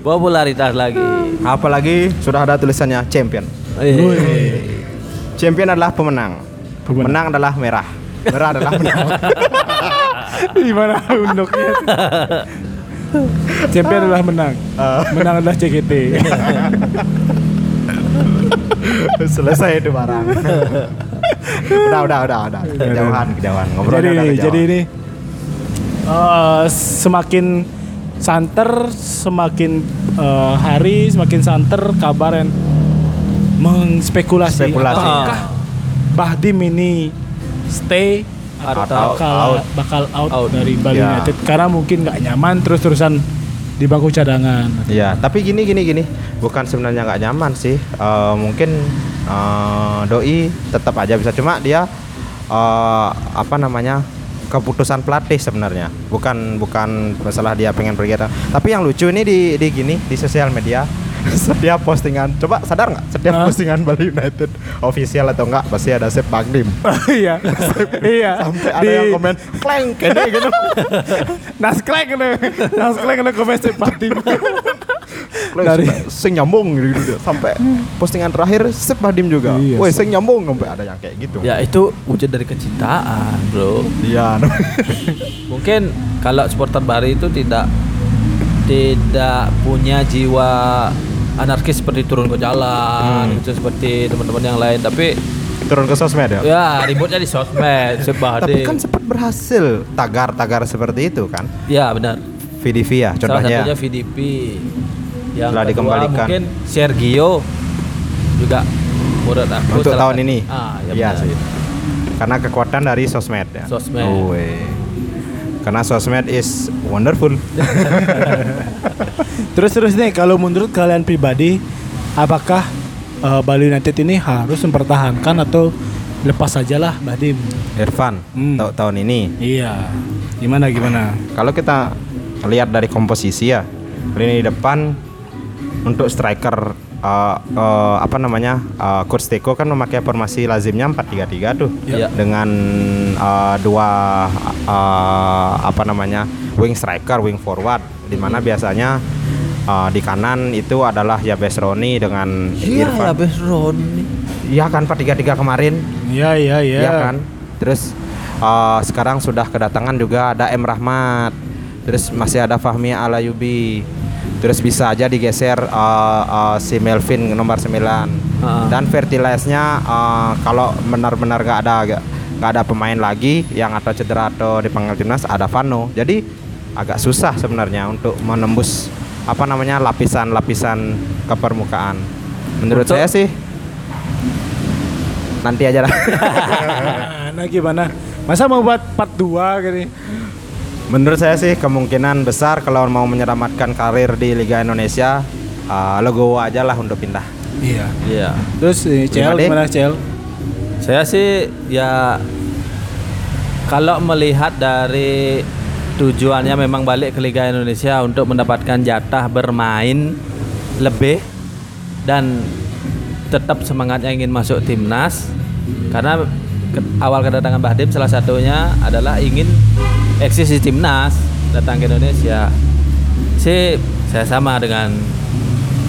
C: Popularitas lagi.
B: Apalagi sudah ada tulisannya champion.
C: Eh,
B: Champion adalah pemenang.
A: Pemenang.
B: Menang adalah merah. Merah adalah menang.
A: Gimana unduknya? Champion adalah menang. Menang adalah CGT.
B: Selesai itu barang. udah, udah, udah, udah. Kejauhan, kejauhan. Ngobrolnya
A: jadi
B: udah kejauhan.
A: jadi ini eh, semakin santer, semakin eh, hari semakin santer kabar yang mengspekulasi
B: Spekulasi.
A: apakah Bahdim ini stay atau,
C: Atau
A: bakal
B: out.
A: bakal out,
C: Out.
A: dari Bali
B: Ya.
A: United karena mungkin nggak nyaman terus-terusan di bangku cadangan.
B: Iya, tapi gini gini gini, bukan sebenarnya nggak nyaman sih. Eh, mungkin eh, doi tetap aja bisa, cuma dia eh, apa namanya keputusan pelatih sebenarnya, bukan bukan masalah dia pengen pergi. Tapi yang lucu ini di di gini di sosial media setiap postingan, coba sadar nggak? Setiap
A: Hah?
B: postingan Bali United official atau enggak pasti ada Sep Bagdim.
A: iya, iya.
B: Sampai ada yang komen kleng kene gitu.
A: Nasklek nih, Nasklek nih komen Bahdim.
B: Dari
A: Dari-
B: sing nyambung gitu, gitu. sampai postingan terakhir Sep Bagdim juga.
A: Iya,
B: Woi,
A: Sep.
B: sing nyambung sampai ada yang kayak gitu.
C: Ya itu wujud dari kecintaan, bro.
B: Iya.
C: Mungkin kalau supporter Bari itu tidak tidak punya jiwa anarkis seperti turun ke jalan,
B: Hmm.
C: gitu, seperti teman-teman yang lain. Tapi
B: Turun ke sosmed ya.
C: ya ributnya di sosmed, sebah
B: Tapi kan sempat berhasil tagar-tagar seperti itu kan.
C: Ya benar.
B: VDV ya
C: Salah
B: contohnya.
C: satunya VDP. Yang
B: Telah dikembalikan.
C: mungkin Sergio juga menurut aku
B: Untuk
C: salah
B: tahun ini.
C: Ah, ya
B: Iya
C: benar.
B: sih. Karena kekuatan dari sosmed ya.
C: Sosmed.
B: Oh. Karena sosmed is wonderful.
A: Terus terus nih kalau menurut kalian pribadi apakah eh, Bali United ini harus mempertahankan atau lepas sajalah Bahdim?
B: Irfan,
A: Hmm.
B: ta- tahun ini
A: Iya. Gimana gimana?
B: kalau kita lihat dari komposisi ya lini depan untuk striker uh, uh, apa namanya uh, coach Teko kan memakai formasi lazimnya 4-3-3 tuh
C: Iya.
B: dengan uh, dua uh, apa namanya wing striker wing forward di mana biasanya uh, di kanan itu adalah Yabes Roni dengan
C: Iya, ya
B: Irfan
C: Besron.
B: iya kan 4-3-3 kemarin
A: Iya iya iya.
B: Iya kan? Terus uh, sekarang sudah kedatangan juga ada M Rahmat. Terus masih ada Fahmi Alayubi. Terus bisa aja digeser uh, uh, si Melvin nomor 9.
C: Ah.
B: Dan fertilize-nya uh, kalau benar-benar gak ada gak ada pemain lagi yang atau cedera atau dipanggil timnas ada Vano. Jadi agak susah sebenarnya untuk menembus apa namanya lapisan-lapisan ke permukaan. Menurut
C: Untuk-
B: saya sih nanti aja lah.
A: nah gimana? Masa mau buat part 2 gini?
B: Menurut saya sih kemungkinan besar kalau mau menyelamatkan karir di Liga Indonesia uh, Legowo aja lah untuk pindah.
A: Iya.
C: Iya.
A: Terus eh, Cel
B: Gimana,
A: Cel?
C: Saya sih ya kalau melihat dari tujuannya memang balik ke Liga Indonesia untuk mendapatkan jatah bermain lebih dan tetap semangatnya ingin masuk timnas karena ke- awal kedatangan Bahdim salah satunya adalah ingin eksis di timnas datang ke Indonesia. Sih saya sama dengan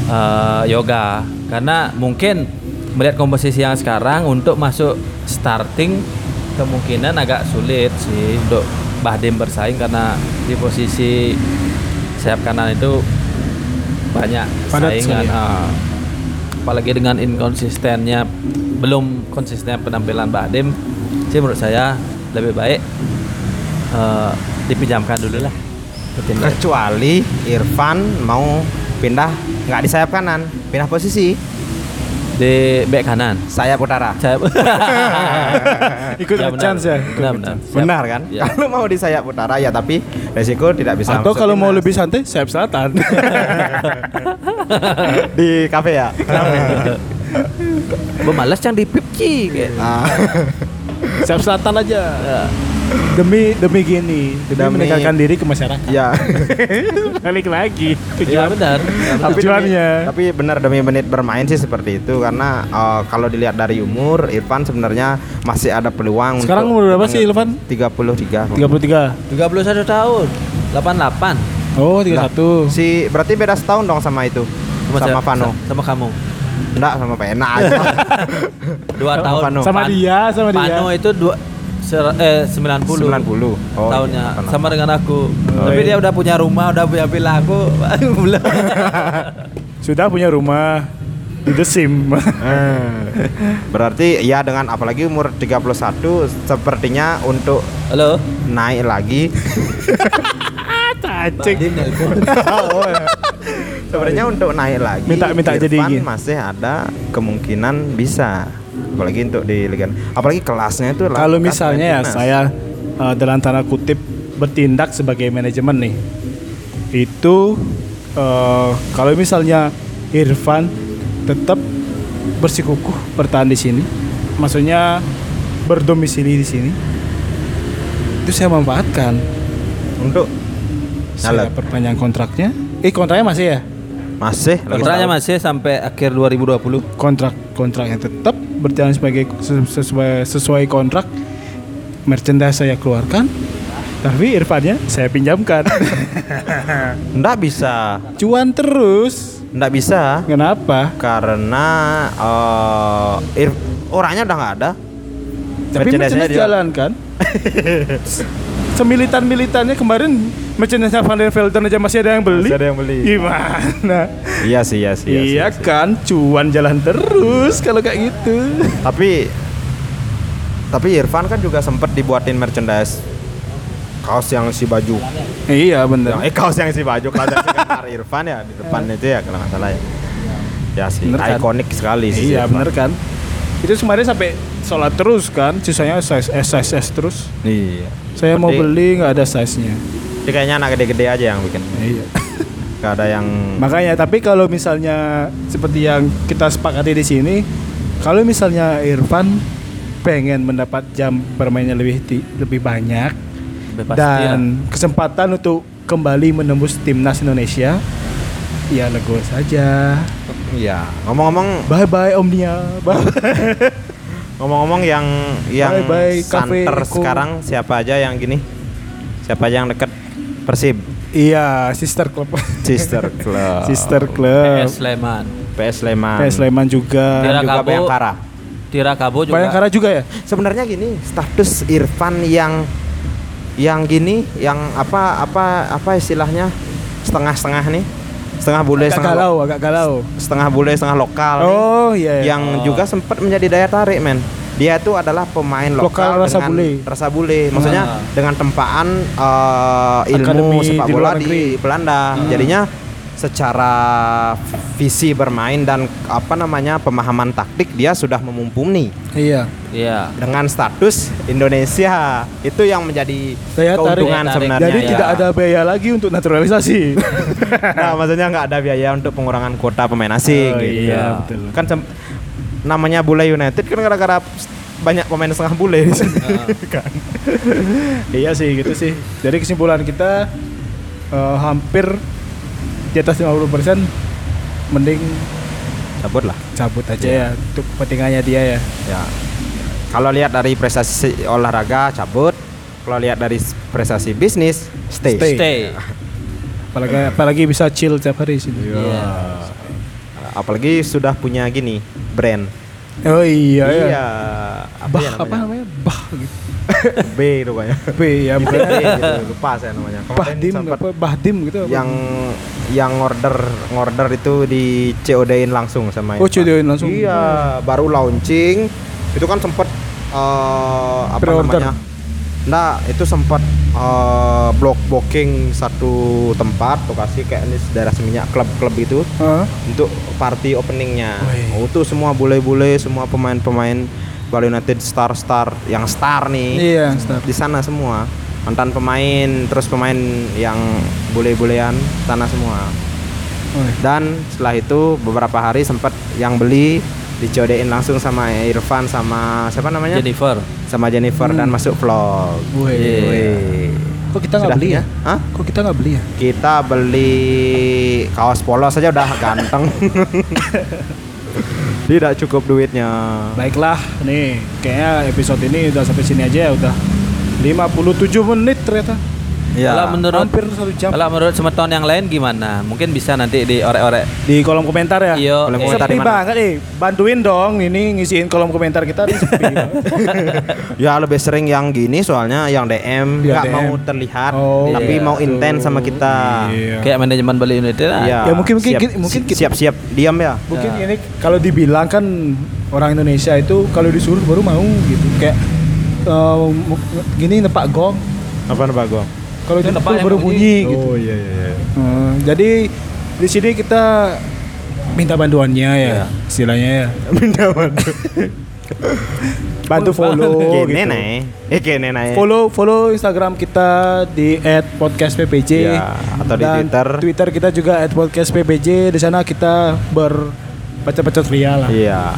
C: eh, yoga karena mungkin melihat komposisi yang sekarang untuk masuk starting kemungkinan agak sulit sih untuk Bahdim bersaing karena di posisi sayap kanan itu banyak
A: Padat
C: saingan. ah. Apalagi dengan inkonsistennya belum konsisten penampilan Badim, sih menurut saya lebih baik eh, dipinjamkan dulu lah.
B: Kecuali Irfan mau pindah nggak di sayap kanan, pindah posisi
C: di back kanan.
B: sayap utara.
C: Saya
A: Ikut
C: Ya,
A: ya, chance ya.
C: Benar, benar. Siap.
B: Benar kan?
C: Ya.
B: Kalau mau di sayap utara ya tapi resiko tidak bisa.
A: Atau kalau mau lebih santai, sayap selatan.
B: di kafe ya.
C: Gue malas yang di Pipci kayak.
B: Ah.
A: sayap selatan aja.
C: Ya.
A: Demi demi gini, demi,
B: Demi-
A: mendekatkan diri ke masyarakat.
B: ya.
A: Balik lagi
C: Ya
A: tujuan.
C: benar.
B: tapi
A: Tujuannya.
B: demi- tapi benar demi menit bermain sih seperti itu karena eh, kalau dilihat dari umur Irfan sebenarnya masih ada peluang
A: Sekarang
B: untuk
A: umur berapa sih Ilvan?
B: 33
A: 33.
C: 31 tahun. 88.
A: Oh, 31.
B: Si berarti beda setahun dong sama itu. Sama,
C: siapa?
B: Vano.
C: Sa- Sama kamu.
B: Enggak sama Pena aja.
C: Dua
B: Sama
C: tahun.
A: Sama
C: Pan-
A: dia, sama dia.
C: Pano itu dua ser- eh 90.
B: 90. Oh,
C: tahunnya
B: iya,
C: sama dengan aku.
A: Oh,
C: Tapi
A: iya.
C: dia udah punya rumah, udah punya villa aku belum.
A: Sudah punya rumah di The Sim.
B: Eh, Berarti ya dengan apalagi umur 31 sepertinya untuk
C: Halo.
B: naik lagi
A: Cacing.
B: sebenarnya untuk naik lagi
A: Minta- minta jadi
B: Irfan
A: gini.
B: masih ada kemungkinan bisa apalagi untuk di Liga apalagi kelasnya itu
A: Kalau misalnya ya saya uh, dalam tanda kutip bertindak sebagai manajemen nih. Itu uh, kalau misalnya Irfan tetap bersikukuh bertahan di sini, maksudnya berdomisili di sini, itu saya manfaatkan.
B: untuk
A: Saya perpanjang kontraknya. Eh kontraknya masih ya?
B: Masih
C: Kontraknya masih sampai akhir 2020.
A: Kontrak kontraknya tetap berjalan sebagai ses- sesuai sesuai kontrak. Merchandise saya keluarkan, tapi Irfannya saya pinjamkan.
B: Nggak bisa
A: Cuan terus.
B: nggak bisa
A: Kenapa?
B: karena eh, Ir- orangnya udah nggak ada
A: Tapi merchandise
B: dia-
A: jalan kan? Semilitan-militannya kemarin merchandise Van der Velden aja masih ada yang beli.
B: Masih ada yang beli.
A: Gimana?
B: iya sih iya sih
A: Iya,
B: sih, sih.
A: kan, cuan jalan terus kalau kayak gitu.
B: tapi tapi Irfan kan juga sempet dibuatin merchandise kaos yang si baju
A: Iya bener.
B: eh kaos yang si baju kaos yang si Irfan ya di depan itu ya kalau nggak salah ya ya sih
A: Bener kan?
B: ikonik sekali sih si
A: Iya
B: Irfan.
A: bener kan. Itu kemarin sampai sholat terus kan, sisanya size S size S terus.
B: iya
A: Saya mau
B: Seperti-
A: beli nggak ada size nya.
B: Dia kayaknya anak gede-gede aja yang bikin
A: Iya.
B: nggak ada yang
A: Makanya tapi kalau misalnya seperti yang kita sepakati di sini, kalau misalnya Irfan pengen mendapat jam bermainnya lebih ti- lebih banyak
C: Lebih pasti lah.
A: dan kesempatan untuk kembali menembus timnas Indonesia, ya lego saja.
B: iya ngomong-ngomong
A: Bye bye Omnia. Bye.
B: ngomong-ngomong yang yang
A: Bye-bye, Cafe
B: santer sekarang siapa aja yang gini siapa aja yang deket Persib
A: iya, sister club.
B: Sister Club
A: sister club.
C: PS Sleman.
B: PS Sleman
A: PS Sleman juga.
C: Tira
B: juga
C: Kabo.
B: Bayangkara
C: Tira Kabo juga.
A: Bayangkara juga ya?
B: sebenarnya gini status Irfan yang yang gini yang apa apa apa istilahnya setengah-setengah nih setengah bule
A: Agak
B: setengah
A: galau, agak galau.
B: setengah bule setengah lokal
A: Oh iya. iya.
B: yang
C: Oh.
B: juga sempat menjadi daya tarik men dia itu adalah pemain
A: Lokal
B: lokal,
A: rasa
B: dengan
A: bule.
B: rasa bule maksudnya
C: Ah.
B: dengan tempaan eh, ilmu
A: Akademi
B: sepak
A: di
B: bola di,
A: negeri.
B: Belanda jadinya secara visi bermain dan apa namanya pemahaman taktik dia sudah memumpuni
A: Iya.
C: Iya.
B: dengan status Indonesia itu yang menjadi
A: Daya tarik.
B: keuntungan
C: Daya tarik.
B: sebenarnya
A: Jadi
B: ya.
A: tidak ada biaya lagi untuk naturalisasi.
B: nah maksudnya nggak ada biaya untuk pengurangan kuota pemain asing
A: Oh,
B: gitu.
A: iya, betul.
B: kan namanya bule United kan gara-gara banyak pemain setengah bule di sini.
C: Ah.
A: iya sih gitu sih. Jadi kesimpulan kita eh, hampir di atas 50% mending
B: cabut lah
A: cabut aja ya untuk kepentingannya dia ya.
B: ya kalau lihat dari prestasi olahraga cabut kalau lihat dari prestasi bisnis stay,
A: Stay.
C: Stay.
A: Apalagi apalagi bisa chill tiap hari sini.
C: Iya.
B: Apalagi sudah punya gini brand
A: Oh iya ya.
B: iya apa,
A: Bah
B: ya
A: apa namanya? bah gitu.
B: B itu kayaknya.
A: B ya
B: B,
A: bukan
B: gitu, lupa saya namanya. Kemarin
A: Bahdim apa Bahdim gitu apa?
B: yang yang order ngorder itu di COD-in langsung sama
A: Oh. COD-in langsung.
B: Iya, baru launching. Itu kan sempat eh, apa
A: Pre-order.
B: namanya? Nah, itu sempat eh, block booking satu tempat lokasi kayak ini daerah seminyak klub-klub itu
A: Heeh.
B: untuk party openingnya. Oh, itu semua bule-bule, semua pemain-pemain Bali United star-star yang star nih
A: Iya, start.
B: di sana semua mantan pemain terus pemain yang bule-bulean sana semua
A: Oh,
B: dan setelah itu beberapa hari sempat yang beli dicodein langsung sama Irfan sama siapa namanya
C: Jennifer.
B: sama Jennifer dan masuk vlog
A: Wih.
B: Wih.
A: Kok kita nggak beli ya?
B: Hah?
A: Kok kita nggak beli ya?
B: kita beli kaos polos saja udah ganteng tidak cukup duitnya
A: Baiklah, nih kayaknya episode ini udah sampai sini aja ya udah 57 menit ternyata.
B: Iya.
C: Kalau menurut
A: Hampir satu jam.
C: kalau menurut semeton yang lain gimana? Mungkin bisa nanti di orek-orek.
A: Di kolom komentar ya.
C: Iyo,
B: Kolom
C: eh,
B: komentar
A: Sepi
B: di mana?
A: banget nih. Bantuin dong ini ngisiin kolom komentar kita nih sepi.
B: Ya lebih sering yang gini soalnya yang DM
A: Ya,
B: nggak
A: DM.
B: mau terlihat
A: Oh,
B: tapi
C: iya.
B: mau intens sama kita.
A: Iya.
C: kayak manajemen Bali United lah.
B: Iya.
A: Ya, mungkin- mungkin
B: siap,
A: gini- mungkin
B: siap-siap diam ya.
A: Mungkin
C: Ya.
A: ini kalau dibilang kan orang Indonesia itu kalau disuruh baru mau gitu. Kayak eh, mu- gini nepak gong.
B: Apa nih Bagong?
A: Kalau
C: Itu
A: baru bunyi
C: bunyi.
A: gitu.
B: iya iya.
A: Hmm, jadi di sini kita minta bantuannya ya,
C: Iya.
A: istilahnya ya. Minta bantu. bantu follow gitu.
B: nih. Eh gini nih.
A: Follow follow Instagram kita di @podcastppj
B: Iya, atau di Twitter.
A: Twitter kita juga @podcastppj. Di sana kita berbacot-bacot ria lah.
B: Iya.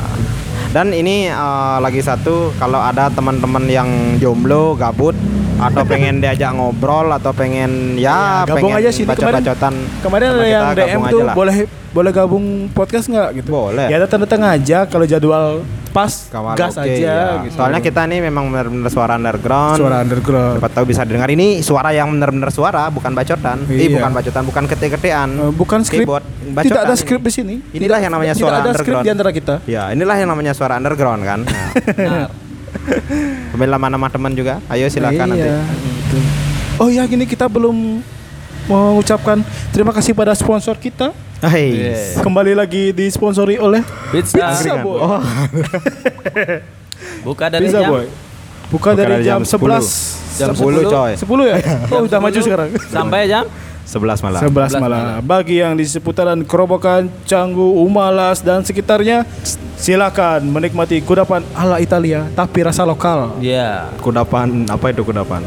B: Dan ini eh, lagi satu kalau ada teman-teman yang jomblo, gabut atau pengen diajak ngobrol atau pengen ya,
A: Iya, gabung
B: pengen
A: aja sini kemarin.
B: bacot-bacotan
A: Kemarin
B: sama
A: ada yang DM tuh
B: lah.
A: boleh boleh gabung podcast nggak gitu?
B: Boleh.
A: Ya datang-datang aja kalau jadwal pas
B: Kawal
A: gas
B: oke,
A: aja
B: ya.
A: gitu.
B: Soalnya kita ini memang benar-benar suara underground.
A: suara underground.
B: Siapa tahu bisa dengar ini suara yang benar-benar suara, bukan bacotan. Eh,
A: Iya.
B: bukan bacotan, bukan ketik-ketikan.
A: Eh, bukan skrip.
B: Keyboard.
A: Tidak
B: Bacotan
A: ada
B: ini.
A: skrip di sini.
B: Inilah yang namanya
A: Tidak
B: suara
A: ada
B: underground.
A: di antara kita.
B: Ya, inilah yang namanya suara underground kan. Nah,
C: Benar.
B: Ambil nama-nama teman juga. Ayo silakan nanti.
A: Iya, betul. Oh ya, gini kita belum mengucapkan terima kasih pada sponsor kita.
B: Hai.
C: Iya.
A: Kembali lagi disponsori oleh
C: Pizza.
A: Pizza Boy.
B: Oh,
C: Buka dari
A: Pizza
C: jam
A: Boy. Buka dari jam 11
B: Jam 10 coy.
A: 10 ya? Oh, udah maju sekarang.
C: sampai jam
B: 11 malam.
A: 11 malam. Bagi yang di seputaran Kerobokan, Canggu, Umalas dan sekitarnya, silakan menikmati kudapan ala Italia tapi rasa lokal.
C: Iya.
B: Kudapan apa itu kudapan?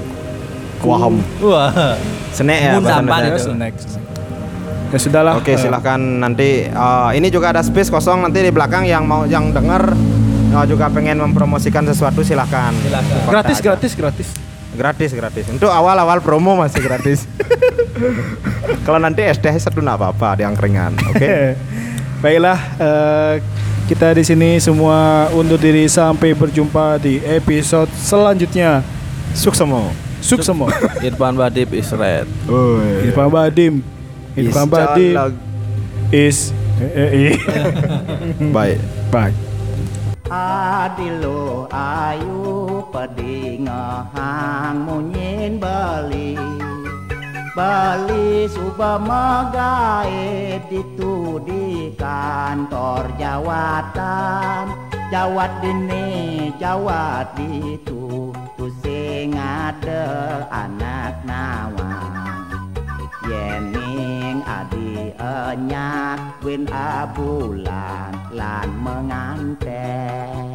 B: Waham.
C: Wah.
B: Senek ya.
C: Mun
B: bahasa
C: sampan
B: Indonesia.
C: itu.
A: Next. Ya sudahlah.
B: Oke,
A: Eh,
B: silahkan nanti eh, ini juga ada space kosong nanti di belakang yang mau yang denger eh, juga pengen mempromosikan sesuatu silahkan.
C: Silakan.
B: Kontak
A: gratis, gratis, gratis.
B: Gratis, gratis. Untuk awal-awal promo masih gratis. Kalau nanti SDH satu nggak apa-apa di angkringan. Oke.
A: Baiklah, eh, kita di sini semua undur diri sampai berjumpa di episode selanjutnya.
B: Suksemo.
A: Suksemo.
C: Irfan Badip is red.
A: Irfan Badim. Irfan Badim is eh, eh, eh.
B: Baik.
A: Bye.
D: Adilo ayu pedingahang munyin Bali. Bali suba magaet itu di kantor jawatan. Jawat dini jawat itu tu sing ada anak nawang Yening adi enyak win abulan làn mơ ngán tre.